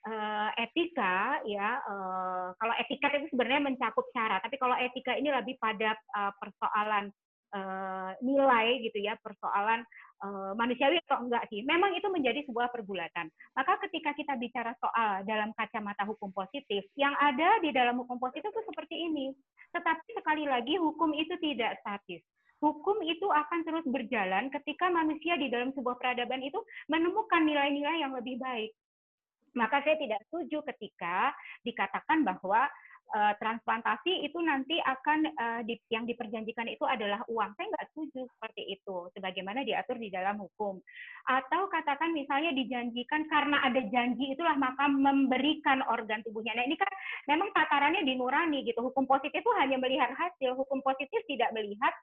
uh, etika ya uh, kalau etika itu sebenarnya mencakup cara, tapi kalau etika ini lebih pada uh, persoalan uh, nilai gitu ya persoalan uh, manusiawi atau enggak sih. Memang itu menjadi sebuah pergulatan. Maka ketika kita bicara soal dalam kacamata hukum positif, yang ada di dalam hukum positif itu seperti ini. Tetapi sekali lagi hukum itu tidak statis. Hukum itu akan terus berjalan ketika manusia di dalam sebuah peradaban itu menemukan nilai-nilai yang lebih baik. Maka saya tidak setuju ketika dikatakan bahwa uh, transplantasi itu nanti akan uh, di, yang diperjanjikan itu adalah uang. Saya nggak setuju seperti itu, sebagaimana diatur di dalam hukum. Atau katakan misalnya dijanjikan karena ada janji itulah maka memberikan organ tubuhnya. Nah ini kan memang tatarannya dinurani gitu. Hukum positif itu hanya melihat hasil. Hukum positif tidak melihat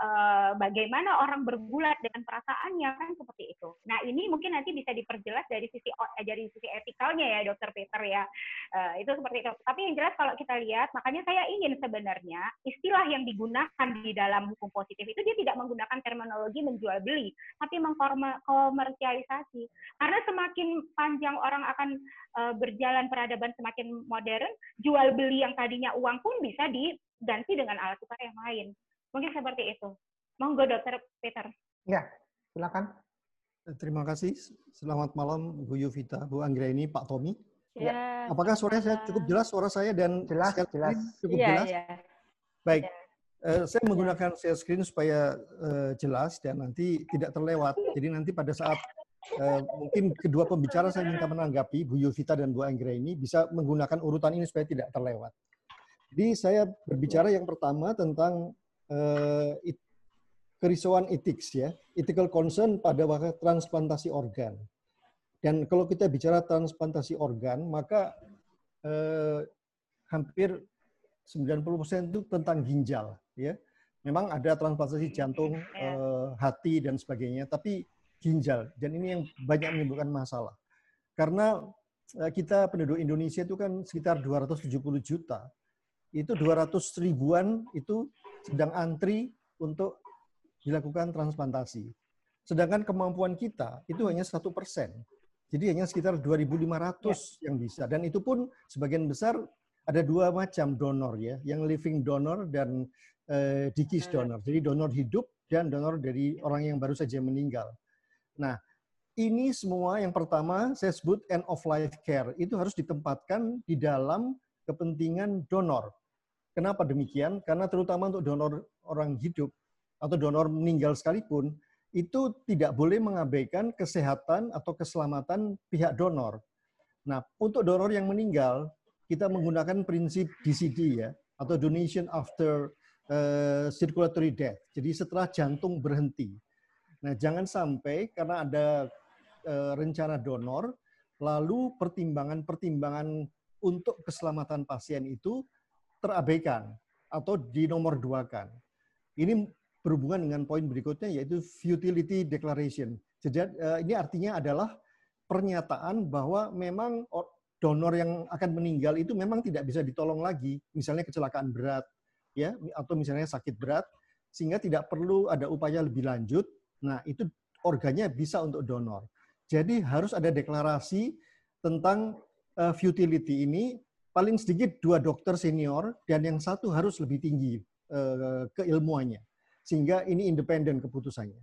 uh, bagaimana orang bergulat dengan perasaannya kan seperti itu. Nah ini mungkin nanti bisa diperjelas dari sisi dari sisi etikalnya ya, Dokter Peter ya. Uh, itu seperti itu. Tapi yang jelas kalau kita lihat, makanya saya ingin sebenarnya istilah yang digunakan di dalam hukum positif itu dia tidak menggunakan terminologi menjual beli, tapi mengkomersialisasi. Karena semakin panjang orang akan berjalan peradaban semakin modern, jual beli yang tadinya uang pun bisa diganti dengan alat tukar yang lain. Mungkin seperti itu. Monggo Dokter Peter. Ya, silakan. Terima kasih. Selamat malam Bu Yuvita, Bu Anggreni, Pak Tommy. Ya. Apakah suara saya cukup jelas suara saya dan jelas jelas cukup ya, jelas? Ya. Baik. Ya. Uh, saya menggunakan share screen supaya uh, jelas dan nanti tidak terlewat. Jadi nanti pada saat uh, mungkin kedua pembicara saya minta menanggapi Bu Yovita dan Bu Anggra ini bisa menggunakan urutan ini supaya tidak terlewat. Jadi saya berbicara yang pertama tentang it, kerisauan etik ya, ethical concern pada waktu transplantasi organ. Dan kalau kita bicara transplantasi organ, maka eh, hampir 90% itu tentang ginjal. Ya, Memang ada transplantasi jantung, eh, hati, dan sebagainya, tapi ginjal. Dan ini yang banyak menimbulkan masalah. Karena eh, kita penduduk Indonesia itu kan sekitar 270 juta. Itu 200 ribuan itu sedang antri untuk dilakukan transplantasi. Sedangkan kemampuan kita itu hanya satu persen. Jadi hanya sekitar 2.500 ya. yang bisa. Dan itu pun sebagian besar ada dua macam donor ya, yang living donor dan uh, deceased hmm. donor. Jadi donor hidup dan donor dari orang yang baru saja meninggal. Nah, ini semua yang pertama saya sebut end of life care itu harus ditempatkan di dalam kepentingan donor. Kenapa demikian? Karena terutama untuk donor orang hidup atau donor meninggal sekalipun, itu tidak boleh mengabaikan kesehatan atau keselamatan pihak donor. Nah, untuk donor yang meninggal, kita menggunakan prinsip DCD ya, atau donation after uh, circulatory death. Jadi setelah jantung berhenti. Nah, jangan sampai karena ada uh, rencana donor, lalu pertimbangan-pertimbangan untuk keselamatan pasien itu terabaikan atau dinomor duakan. Ini berhubungan dengan poin berikutnya yaitu futility declaration. Jadi uh, ini artinya adalah pernyataan bahwa memang donor yang akan meninggal itu memang tidak bisa ditolong lagi, misalnya kecelakaan berat ya atau misalnya sakit berat sehingga tidak perlu ada upaya lebih lanjut. Nah, itu organnya bisa untuk donor. Jadi harus ada deklarasi tentang uh, futility ini paling sedikit dua dokter senior dan yang satu harus lebih tinggi uh, keilmuannya sehingga ini independen keputusannya.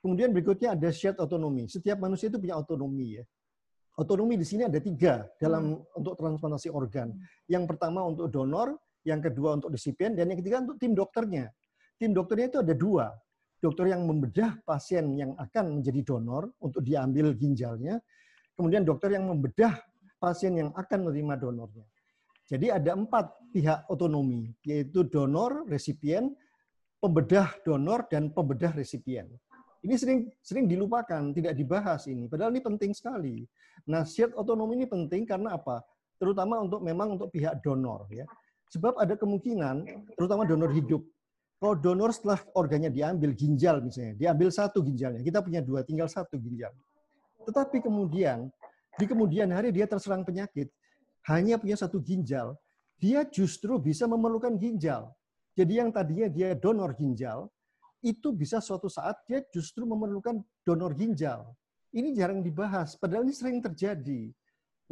Kemudian berikutnya ada shared autonomy. Setiap manusia itu punya otonomi ya. Otonomi di sini ada tiga dalam hmm. untuk transplantasi organ. Yang pertama untuk donor, yang kedua untuk resipien, dan yang ketiga untuk tim dokternya. Tim dokternya itu ada dua. Dokter yang membedah pasien yang akan menjadi donor untuk diambil ginjalnya. Kemudian dokter yang membedah pasien yang akan menerima donornya. Jadi ada empat pihak otonomi, yaitu donor, resipien, pembedah donor dan pembedah resipien. Ini sering sering dilupakan, tidak dibahas ini. Padahal ini penting sekali. Nah, shared otonomi ini penting karena apa? Terutama untuk memang untuk pihak donor ya. Sebab ada kemungkinan, terutama donor hidup. Kalau donor setelah organnya diambil ginjal misalnya, diambil satu ginjalnya, kita punya dua, tinggal satu ginjal. Tetapi kemudian di kemudian hari dia terserang penyakit, hanya punya satu ginjal, dia justru bisa memerlukan ginjal. Jadi yang tadinya dia donor ginjal, itu bisa suatu saat dia justru memerlukan donor ginjal. Ini jarang dibahas, padahal ini sering terjadi.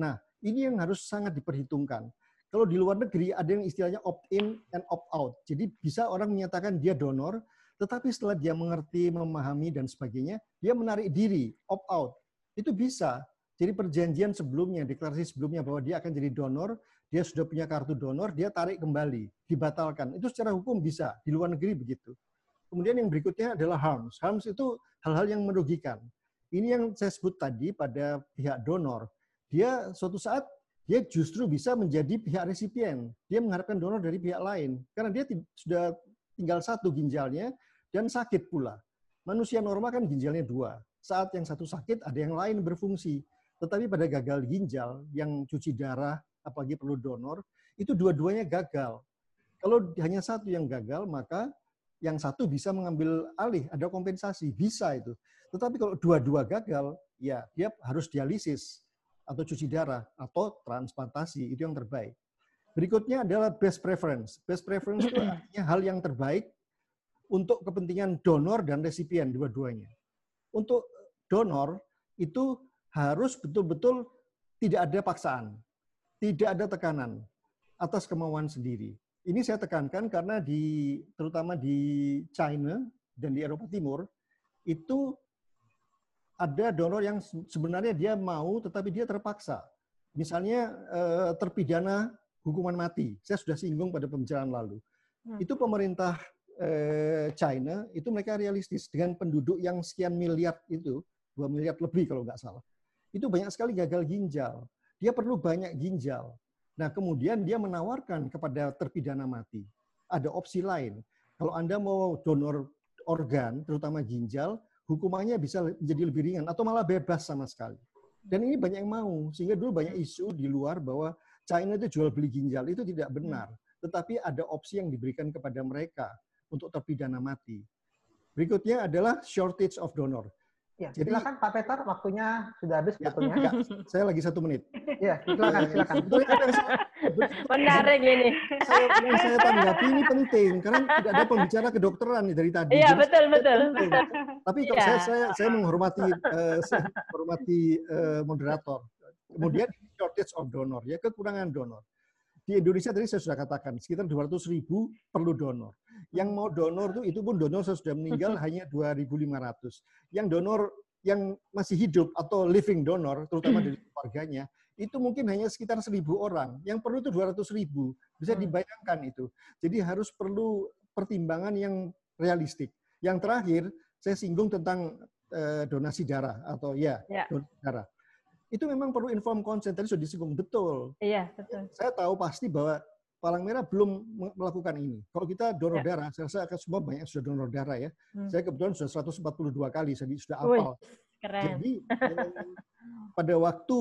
Nah, ini yang harus sangat diperhitungkan. Kalau di luar negeri ada yang istilahnya opt-in and opt-out. Jadi bisa orang menyatakan dia donor, Tetapi setelah dia mengerti, memahami dan sebagainya, dia menarik diri, opt out. Itu bisa. Jadi perjanjian sebelumnya, deklarasi sebelumnya bahwa dia akan jadi donor, dia sudah punya kartu donor, dia tarik kembali, dibatalkan. Itu secara hukum bisa, di luar negeri begitu. Kemudian yang berikutnya adalah harms. Harms itu hal-hal yang merugikan. Ini yang saya sebut tadi pada pihak donor. Dia suatu saat dia justru bisa menjadi pihak resipien. Dia mengharapkan donor dari pihak lain karena dia sudah tinggal satu ginjalnya dan sakit pula. Manusia normal kan ginjalnya dua. Saat yang satu sakit, ada yang lain berfungsi. Tetapi pada gagal ginjal yang cuci darah, apalagi perlu donor, itu dua-duanya gagal. Kalau hanya satu yang gagal, maka yang satu bisa mengambil alih, ada kompensasi, bisa itu. Tetapi kalau dua-dua gagal, ya dia harus dialisis atau cuci darah atau transplantasi, itu yang terbaik. Berikutnya adalah best preference. Best preference itu artinya hal yang terbaik untuk kepentingan donor dan resipien dua-duanya. Untuk donor itu harus betul-betul tidak ada paksaan, tidak ada tekanan atas kemauan sendiri. Ini saya tekankan karena di terutama di China dan di Eropa Timur itu ada donor yang sebenarnya dia mau tetapi dia terpaksa. Misalnya eh, terpidana hukuman mati. Saya sudah singgung pada pembicaraan lalu. Hmm. Itu pemerintah eh, China itu mereka realistis dengan penduduk yang sekian miliar itu, dua miliar lebih kalau nggak salah itu banyak sekali gagal ginjal. Dia perlu banyak ginjal. Nah, kemudian dia menawarkan kepada terpidana mati. Ada opsi lain. Kalau Anda mau donor organ, terutama ginjal, hukumannya bisa menjadi lebih ringan atau malah bebas sama sekali. Dan ini banyak yang mau. Sehingga dulu banyak isu di luar bahwa China itu jual beli ginjal. Itu tidak benar. Tetapi ada opsi yang diberikan kepada mereka untuk terpidana mati. Berikutnya adalah shortage of donor. Ya, Jadi, silakan Pak Peter, waktunya sudah habis ya, sebetulnya. Ya, saya lagi satu menit. Ya, silakan, silakan. Menarik ini. Saya, yang saya tanggapi ini penting, karena tidak ada pembicara kedokteran dari tadi. Iya, betul, betul. Tapi kalau ya. saya, saya, saya menghormati, uh, saya menghormati uh, moderator. Kemudian shortage of donor, ya kekurangan donor. Di Indonesia tadi saya sudah katakan, sekitar 200 ribu perlu donor. Yang mau donor tuh itu pun donor sudah meninggal hanya 2.500. Yang donor yang masih hidup atau living donor, terutama dari keluarganya, itu mungkin hanya sekitar 1.000 orang. Yang perlu itu 200 ribu. Bisa hmm. dibayangkan itu. Jadi harus perlu pertimbangan yang realistik. Yang terakhir, saya singgung tentang eh, donasi darah atau ya, ya. donasi darah itu memang perlu inform consent. Tadi sudah disinggung betul. Iya, betul. Saya tahu pasti bahwa Palang Merah belum melakukan ini. Kalau kita donor ya. darah, saya rasa akan semua banyak sudah donor darah ya. Hmm. Saya kebetulan sudah 142 kali, jadi sudah hafal. Keren. Jadi pada waktu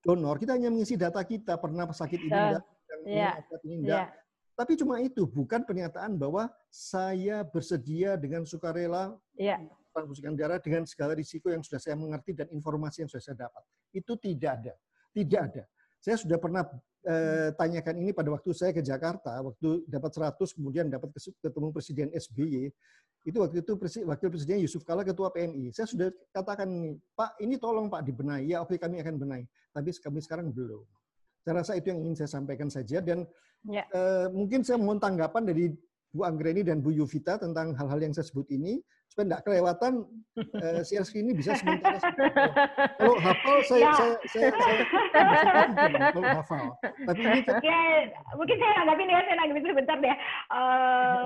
donor kita hanya mengisi data kita pernah sakit ini enggak, yang ya. ini enggak. Ya. Tapi cuma itu, bukan pernyataan bahwa saya bersedia dengan sukarela transfusikan darah dengan segala risiko yang sudah saya mengerti dan informasi yang sudah saya dapat. Itu tidak ada. Tidak ada. Saya sudah pernah eh, tanyakan ini pada waktu saya ke Jakarta, waktu dapat 100 kemudian dapat ketemu Presiden SBY. Itu waktu itu Wakil Presiden Yusuf Kala Ketua PNI. Saya sudah katakan Pak, ini tolong Pak dibenahi. Ya oke kami akan benahi. Tapi kami sekarang belum. Saya rasa itu yang ingin saya sampaikan saja dan ya. eh, mungkin saya mohon tanggapan dari Bu Anggreni dan Bu Yuvita tentang hal-hal yang saya sebut ini supaya tidak kelewatan uh, share screen ini bisa sementara. kalau hafal saya ya. saya saya, saya, saya kalau hafal. Tapi ini ya, mungkin saya nanggapin ya, saya nanggapin sebentar deh. Uh,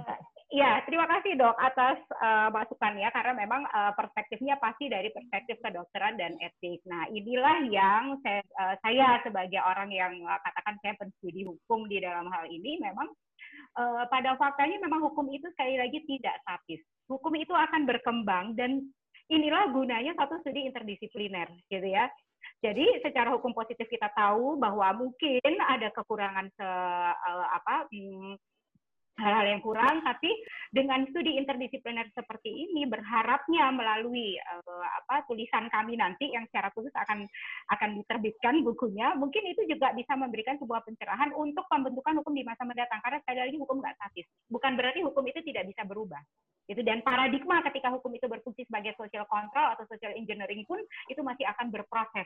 Ya, terima kasih dok atas uh, masukannya karena memang uh, perspektifnya pasti dari perspektif kedokteran dan etik. Nah, inilah yang saya, uh, saya sebagai orang yang uh, katakan saya penstudi hukum di dalam hal ini memang uh, pada faktanya memang hukum itu sekali lagi tidak statis. Hukum itu akan berkembang dan inilah gunanya satu studi interdisipliner, gitu ya. Jadi secara hukum positif kita tahu bahwa mungkin ada kekurangan se, uh, apa hmm, hal-hal yang kurang, tapi dengan studi interdisipliner seperti ini berharapnya melalui uh, apa tulisan kami nanti yang secara khusus akan akan diterbitkan bukunya, mungkin itu juga bisa memberikan sebuah pencerahan untuk pembentukan hukum di masa mendatang karena sekali lagi hukum nggak statis. Bukan berarti hukum itu tidak bisa berubah. Itu dan paradigma ketika hukum itu berfungsi sebagai social control atau social engineering pun itu masih akan berproses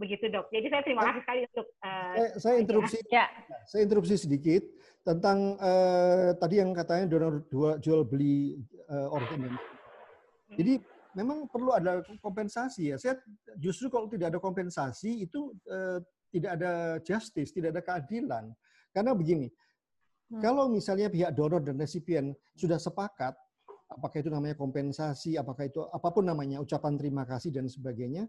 begitu dok. Jadi saya terima kasih sekali untuk. Uh, saya, saya interupsi. Ya. Saya interupsi sedikit tentang uh, tadi yang katanya donor dua jual beli uh, organ dan jadi memang perlu ada kompensasi ya. Saya justru kalau tidak ada kompensasi itu uh, tidak ada justice, tidak ada keadilan. Karena begini, hmm. kalau misalnya pihak donor dan resipien sudah sepakat, apakah itu namanya kompensasi, apakah itu apa pun namanya, ucapan terima kasih dan sebagainya,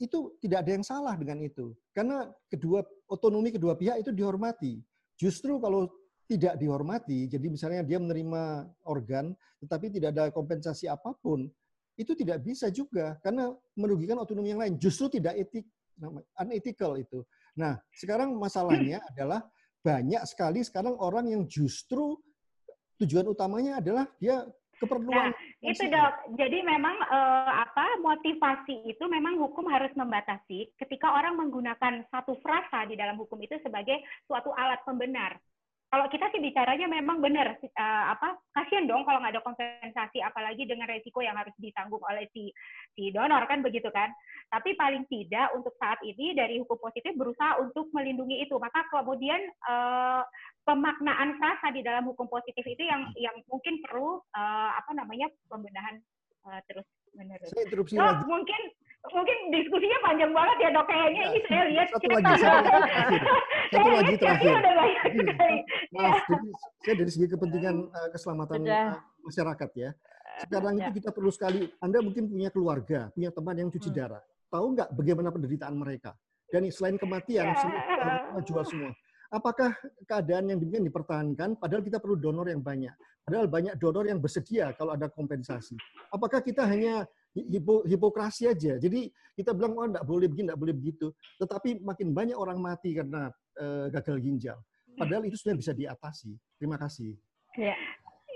itu tidak ada yang salah dengan itu. Karena kedua otonomi kedua pihak itu dihormati. Justru kalau tidak dihormati, jadi misalnya dia menerima organ, tetapi tidak ada kompensasi apa pun, itu tidak bisa juga karena merugikan otonomi yang lain. Justru tidak etik, unethical itu. Nah, sekarang masalahnya adalah banyak sekali sekarang orang yang justru tujuan utamanya adalah dia keperluan. Nah, itu dok. Jadi memang eh, apa motivasi itu memang hukum harus membatasi ketika orang menggunakan satu frasa di dalam hukum itu sebagai suatu alat pembenar kalau kita sih bicaranya memang benar uh, apa kasihan dong kalau nggak ada kompensasi apalagi dengan resiko yang harus ditanggung oleh si si donor kan begitu kan tapi paling tidak untuk saat ini dari hukum positif berusaha untuk melindungi itu maka kemudian uh, pemaknaan frasa di dalam hukum positif itu yang yang mungkin perlu uh, apa namanya pembenahan uh, terus menerus. Saya interupsi so, lagi. mungkin mungkin diskusinya panjang banget ya dok. Kayaknya ini saya lihat satu lagi satu lagi. Satu lagi terakhir. maaf jadi saya dari segi kepentingan uh, keselamatan uh, masyarakat ya. Sekarang ya. itu kita perlu sekali anda mungkin punya keluarga punya teman yang cuci hmm. darah. Tahu nggak bagaimana penderitaan mereka? Dan selain kematian ya. semua jual semua. Apakah keadaan yang demikian dipertahankan? Padahal kita perlu donor yang banyak. Padahal banyak donor yang bersedia kalau ada kompensasi. Apakah kita hanya hipo, hipokrasi aja. Jadi kita bilang oh enggak boleh begini, enggak boleh begitu. Tetapi makin banyak orang mati karena uh, gagal ginjal. Padahal itu sudah bisa diatasi. Terima kasih. Ya.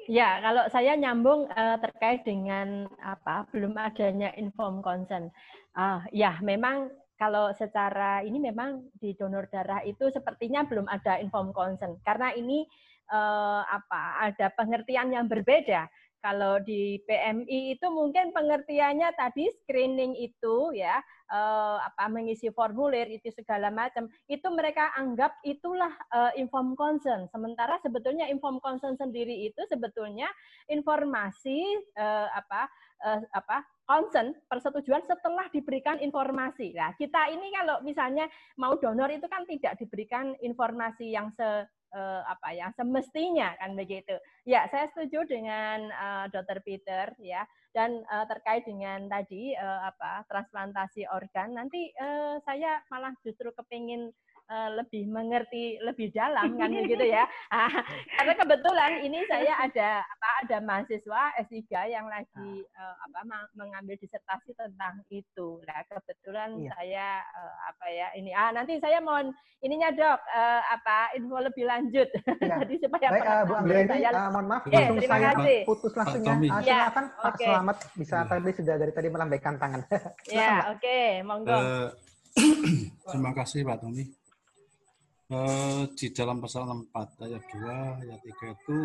Ya, kalau saya nyambung uh, terkait dengan apa belum adanya inform consent. Uh, ya, memang kalau secara ini memang di donor darah itu sepertinya belum ada inform consent karena ini uh, apa ada pengertian yang berbeda kalau di PMI itu mungkin pengertiannya tadi screening itu ya eh, apa mengisi formulir itu segala macam itu mereka anggap itulah eh, inform consent. Sementara sebetulnya inform consent sendiri itu sebetulnya informasi eh, apa eh, apa consent persetujuan setelah diberikan informasi. Nah, kita ini kalau misalnya mau donor itu kan tidak diberikan informasi yang se uh, apa ya semestinya kan begitu. Ya, saya setuju dengan uh, Dr. Peter ya. Dan uh, terkait dengan tadi uh, apa transplantasi organ, nanti uh, saya malah justru kepingin uh, lebih mengerti lebih dalam kan begitu ya. Ah, karena kebetulan ini saya ada apa ada mahasiswa S3 yang lagi uh, apa mengambil disertasi tentang itu. Nah, kebetulan iya. saya uh, apa ya ini ah nanti saya mohon ininya Dok uh, apa info lebih lanjut. Ya. Jadi supaya Baik, uh, Bu Anggreni, saya... uh, mohon maaf yeah, terima saya kasih. putus langsung ya. Uh, silakan ya, Pak okay. Selamat bisa ya. tadi sudah dari tadi melambaikan tangan. ya, oke, okay. monggo. Uh, terima kasih Pak Tommy. Uh, di dalam pasal 64 ayat 2 ayat 3 itu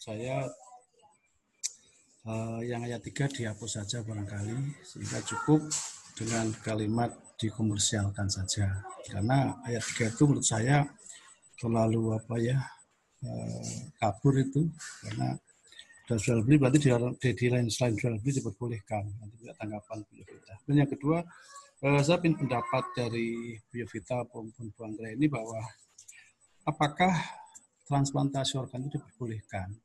saya uh, yang ayat 3 dihapus saja barangkali sehingga cukup dengan kalimat dikomersialkan saja. Karena ayat 3 itu menurut saya terlalu apa ya uh, kabur itu karena dan jual beli berarti di, di, di lain selain jual beli diperbolehkan. Nanti tidak tanggapan kita dan yang kedua saya ingin pendapat dari Biovita maupun Bu Anggra ini bahwa apakah transplantasi organ itu diperbolehkan?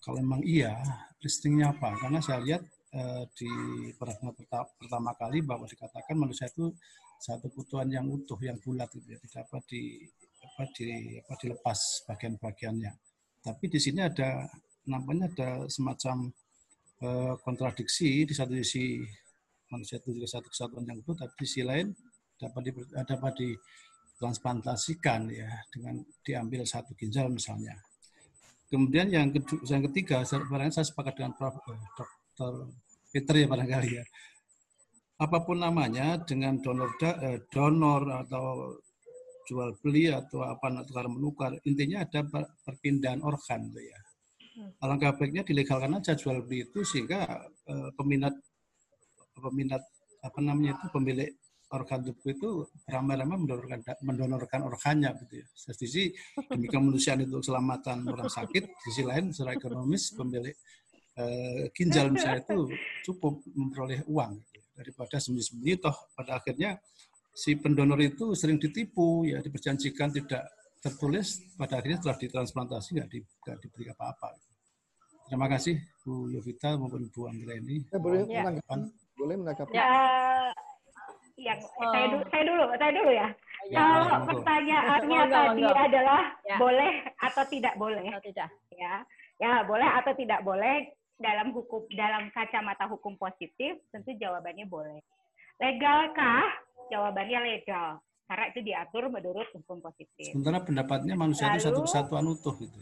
Kalau memang iya, listingnya apa? Karena saya lihat uh, di paragraf pertama kali bahwa dikatakan manusia itu satu kebutuhan yang utuh, yang bulat, gitu ya, tidak apa di apa di apa dilepas bagian-bagiannya. Tapi di sini ada nampaknya ada semacam uh, kontradiksi di satu sisi manusia itu juga satu kesatuan yang utuh, tapi di sisi lain dapat di, dapat ditransplantasikan ya dengan diambil satu ginjal misalnya. Kemudian yang kedua, yang ketiga, barangkali saya sepakat dengan Prof. Eh, Dr. Peter ya barangkali ya. Apa pun namanya dengan donor eh, donor atau jual beli atau apa tukar menukar intinya ada perpindahan organ tuh ya. Hmm. Alangkah baiknya dilegalkan aja jual beli itu sehingga eh, peminat peminat apa namanya itu pemilik organ tubuh itu ramai-ramai mendonorkan mendonorkan organnya gitu ya. Sisi demi kemanusiaan itu keselamatan orang sakit, sisi lain secara ekonomis pemilik eh, ginjal misalnya itu cukup memperoleh uang gitu. daripada sembunyi-sembunyi toh pada akhirnya si pendonor itu sering ditipu ya diperjanjikan tidak tertulis pada akhirnya setelah ditransplantasi nggak di, diberi apa-apa. Terima kasih Bu Yovita maupun Bu Anggra ini. Ya, boleh ya. Boleh menanggapi? Ya, yang oh. saya dulu, saya dulu, saya dulu ya. ya Kalau ya, pertanyaannya oh, tadi enggak. adalah ya. boleh atau tidak boleh? Atau tidak. Ya, ya boleh atau tidak boleh dalam hukum dalam kacamata hukum positif tentu jawabannya boleh. Legalkah? Jawabannya legal. Karena itu diatur menurut hukum positif. Sementara pendapatnya manusia Lalu, itu satu kesatuan utuh gitu.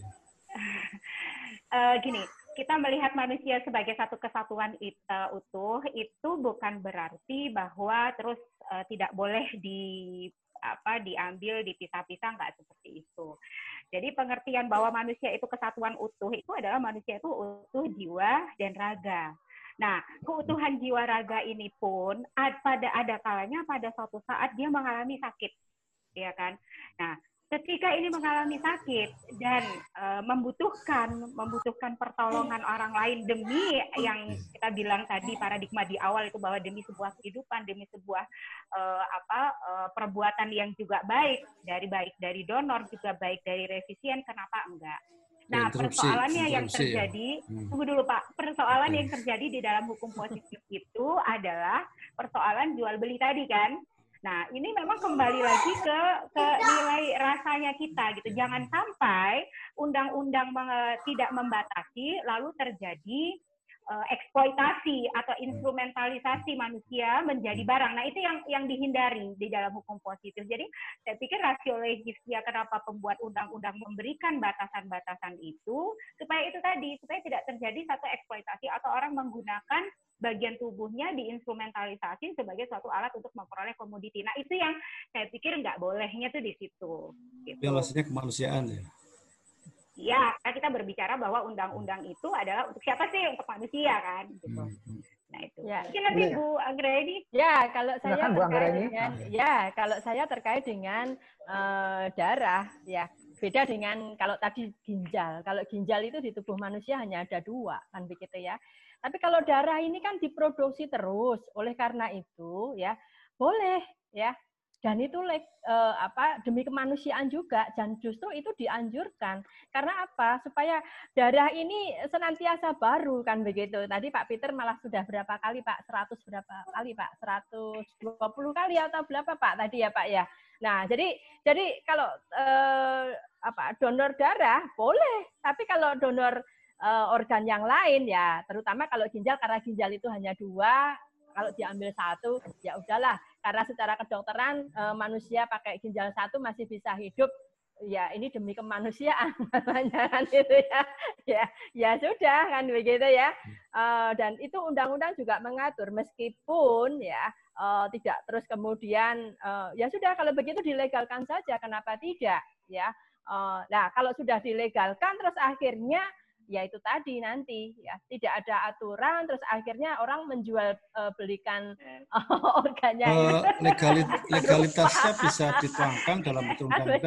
uh, gini, kita melihat manusia sebagai satu kesatuan uh, utuh itu bukan berarti bahwa terus uh, tidak boleh di apa diambil dipisah-pisah nggak seperti itu. Jadi pengertian bahwa manusia itu kesatuan utuh itu adalah manusia itu utuh jiwa dan raga. Nah, keutuhan jiwa raga ini pun pada ada kalanya pada suatu saat dia mengalami sakit, ya kan? Nah, ketika ini mengalami sakit dan uh, membutuhkan membutuhkan pertolongan orang lain demi yang kita bilang tadi paradigma di awal itu bahwa demi sebuah kehidupan demi sebuah uh, apa uh, perbuatan yang juga baik dari baik dari donor juga baik dari revisian kenapa enggak Nah, persoalannya yang ya. terjadi, ya. hmm. tunggu dulu Pak, persoalan yang terjadi di dalam hukum positif itu adalah persoalan jual beli tadi kan. Nah, ini memang kembali lagi ke ke nilai rasanya kita gitu. Jangan sampai undang-undang tidak membatasi lalu terjadi uh, eksploitasi atau instrumentalisasi manusia menjadi barang. Nah, itu yang yang dihindari di dalam hukum positif. Jadi, saya pikir rasio legisnya kenapa pembuat undang-undang memberikan batasan-batasan itu supaya itu tadi supaya tidak terjadi satu eksploitasi atau orang menggunakan bagian tubuhnya diinstrumentalisasi sebagai suatu alat untuk memperoleh komoditi. Nah itu yang saya pikir nggak bolehnya tuh di situ. Gitu. Ya maksudnya kemanusiaan ya? Ya, kita berbicara bahwa undang-undang itu adalah untuk siapa sih? Untuk manusia kan, gitu. Hmm. hmm. Nah itu. Ya. Mungkin nanti Bu Anggreni. Ya, kalau saya Silakan, terkait dengan ya, kalau saya terkait dengan uh, darah, ya beda dengan kalau tadi ginjal. Kalau ginjal itu di tubuh manusia hanya ada dua, kan begitu ya. Tapi kalau darah ini kan diproduksi terus, oleh karena itu ya boleh ya. Dan itu eh, apa demi kemanusiaan juga dan justru itu dianjurkan. Karena apa? Supaya darah ini senantiasa baru kan begitu. Tadi Pak Peter malah sudah berapa kali Pak? 100 berapa kali Pak? 120 kali atau berapa Pak tadi ya Pak ya? Nah, jadi jadi kalau eh, apa donor darah boleh, tapi kalau donor uh, organ yang lain ya, terutama kalau ginjal karena ginjal itu hanya dua, kalau diambil satu ya udahlah. Karena secara kedokteran uh, manusia pakai ginjal satu masih bisa hidup. Ya ini demi kemanusiaan kan itu ya. Ya ya sudah kan begitu ya. Uh, dan itu undang-undang juga mengatur meskipun ya uh, tidak terus kemudian uh, ya sudah kalau begitu dilegalkan saja kenapa tidak ya? Nah kalau sudah dilegalkan terus akhirnya ya itu tadi nanti ya. Tidak ada aturan terus akhirnya orang menjual uh, belikan uh, organnya. Uh, legalit, legalitasnya bisa dituangkan dalam undang-undang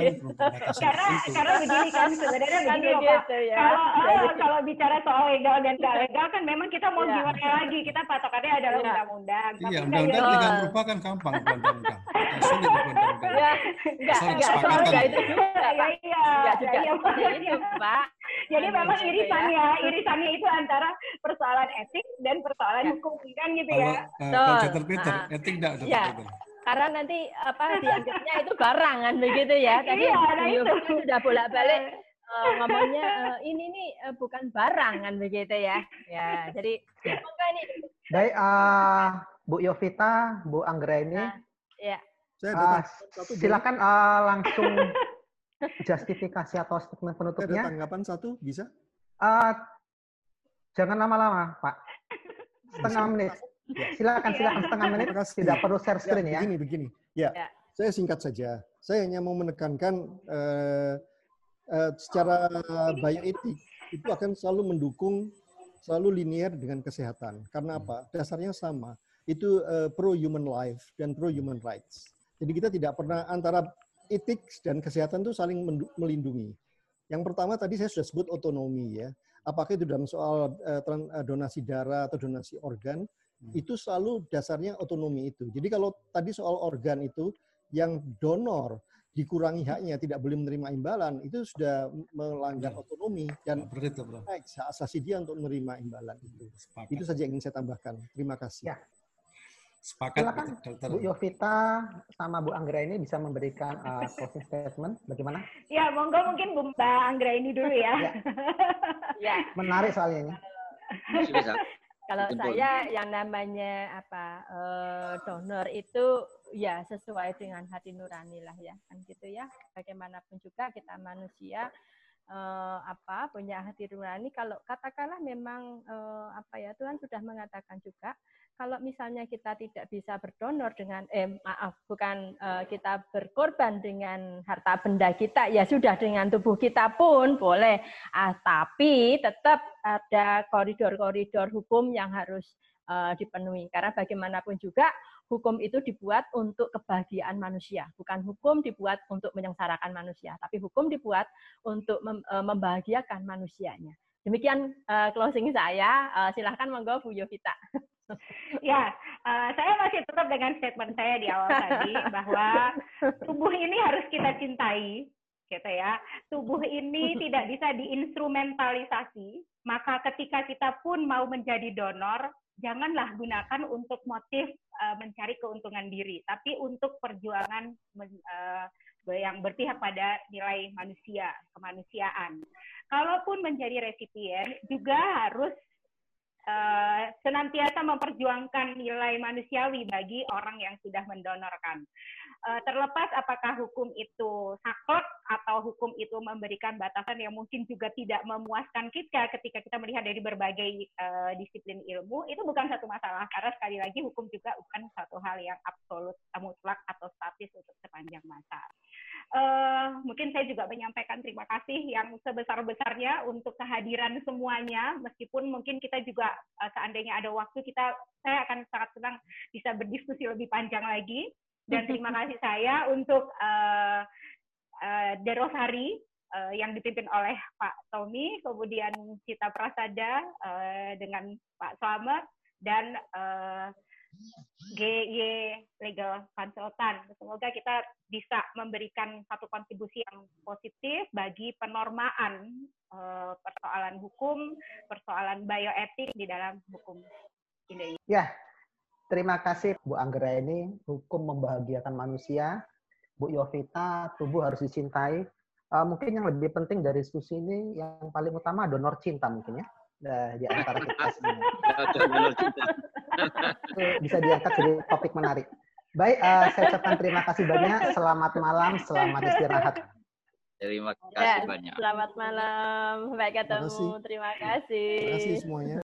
karena karena begini kan sebenarnya kan begini loh Pak. ya. kalau oh, kalau bicara soal legal dan tidak legal kan memang kita mau ya. gimana lagi? Kita patokannya adalah iya. undang-undang. Ya. iya undang-undang legal berupa kan gampang undang-undang. Sulit undang-undang. Ya, enggak enggak enggak itu juga Pak. iya. Enggak juga seperti itu Pak jadi memang iri irisannya irisannya itu antara persoalan etik dan persoalan ya. hukum kan gitu ya. Kalau uh, Peter, uh, etik enggak ya. Karena nanti apa dianggapnya itu barang kan begitu ya. Tadi iya, nah itu. sudah bolak-balik uh, ngomongnya uh, ini nih uh, bukan barang kan begitu ya. Ya, jadi semoga ini. Baik, uh, Bu Yovita, Bu Anggra ini. Nah, ya. Uh, silakan uh, langsung justifikasi atau statement penutupnya. Ada tanggapan satu bisa? Uh, jangan lama-lama, Pak. Setengah menit. Ya. Silakan, silakan setengah menit. Tidak perlu share ya, screen ya. Begini, begini. Ya, ya, saya singkat saja. Saya hanya mau menekankan uh, uh, secara bioetik itu akan selalu mendukung, selalu linier dengan kesehatan. Karena apa? Dasarnya sama. itu uh, pro human life dan pro human rights. Jadi kita tidak pernah antara etik dan kesehatan itu saling melindungi. Yang pertama tadi saya sudah sebut otonomi ya. Apakah itu dalam soal uh, donasi darah atau donasi organ, hmm. itu selalu dasarnya otonomi itu. Jadi kalau tadi soal organ itu yang donor dikurangi haknya tidak boleh menerima imbalan itu sudah melanggar ya. otonomi dan hak asasi dia untuk menerima imbalan itu. Sepakat. Itu saja yang ingin saya tambahkan. Terima kasih. Ya. Sepakat, Silakan, dokter. Bu Yovita sama Bu Anggra ini bisa memberikan uh, closing statement. Bagaimana? Ya, monggo mungkin Bu Mbak Anggra ini dulu ya. ya. ya. Menarik soalnya ini. Kalau saya yang namanya apa uh, donor itu ya sesuai dengan hati nurani lah ya kan gitu ya bagaimanapun juga kita manusia eh, apa punya hati nurani kalau katakanlah memang eh, apa ya Tuhan sudah mengatakan juga kalau misalnya kita tidak bisa berdonor dengan eh maaf bukan eh, kita berkorban dengan harta benda kita ya sudah dengan tubuh kita pun boleh ah, tapi tetap ada koridor-koridor hukum yang harus uh, dipenuhi. Karena bagaimanapun juga hukum itu dibuat untuk kebahagiaan manusia, bukan hukum dibuat untuk menyengsarakan manusia, tapi hukum dibuat untuk mem uh, membahagiakan manusianya. Demikian uh, closing saya. Uh, silahkan monggo Bu Yovita. ya, uh, saya masih tetap dengan statement saya di awal tadi bahwa tubuh ini harus kita cintai, gitu ya. Tubuh ini tidak bisa diinstrumentalisasi. Maka ketika kita pun mau menjadi donor, janganlah gunakan untuk motif uh, mencari keuntungan diri, tapi untuk perjuangan uh, yang berpihak pada nilai manusia, kemanusiaan. Kalaupun menjadi resipien, juga harus uh, senantiasa memperjuangkan nilai manusiawi bagi orang yang sudah mendonorkan. Uh, terlepas apakah hukum itu saklek atau hukum itu memberikan batasan yang mungkin juga tidak memuaskan kita ketika kita melihat dari berbagai uh, disiplin ilmu, itu bukan satu masalah. Karena sekali lagi hukum juga bukan satu hal yang absolut, mutlak atau statis untuk sepanjang masa. Uh, mungkin saya juga menyampaikan terima kasih yang sebesar-besarnya untuk kehadiran semuanya, meskipun mungkin kita juga uh, seandainya ada waktu kita, saya akan sangat senang bisa berdiskusi lebih panjang lagi dan terima kasih saya untuk uh, uh, Derosari uh, yang dipimpin oleh Pak Tommy, kemudian Cita Prasada uh, dengan Pak Slamet dan uh, GY Legal Consultant. Semoga kita bisa memberikan satu kontribusi yang positif bagi penormaan uh, persoalan hukum, persoalan bioetik di dalam hukum Indonesia. Ya, Terima kasih Bu Anggra ini, hukum membahagiakan manusia. Bu Yovita, tubuh harus dicintai. Uh, mungkin yang lebih penting dari diskusi ini, yang paling utama donor cinta mungkin ya. Nah, di antara kita semua. bisa diangkat jadi topik menarik. Baik, uh, saya ucapkan terima kasih banyak. Selamat malam, selamat istirahat. Terima kasih ya, banyak. Selamat malam. Baik ketemu. Terima kasih. Terima kasih semuanya.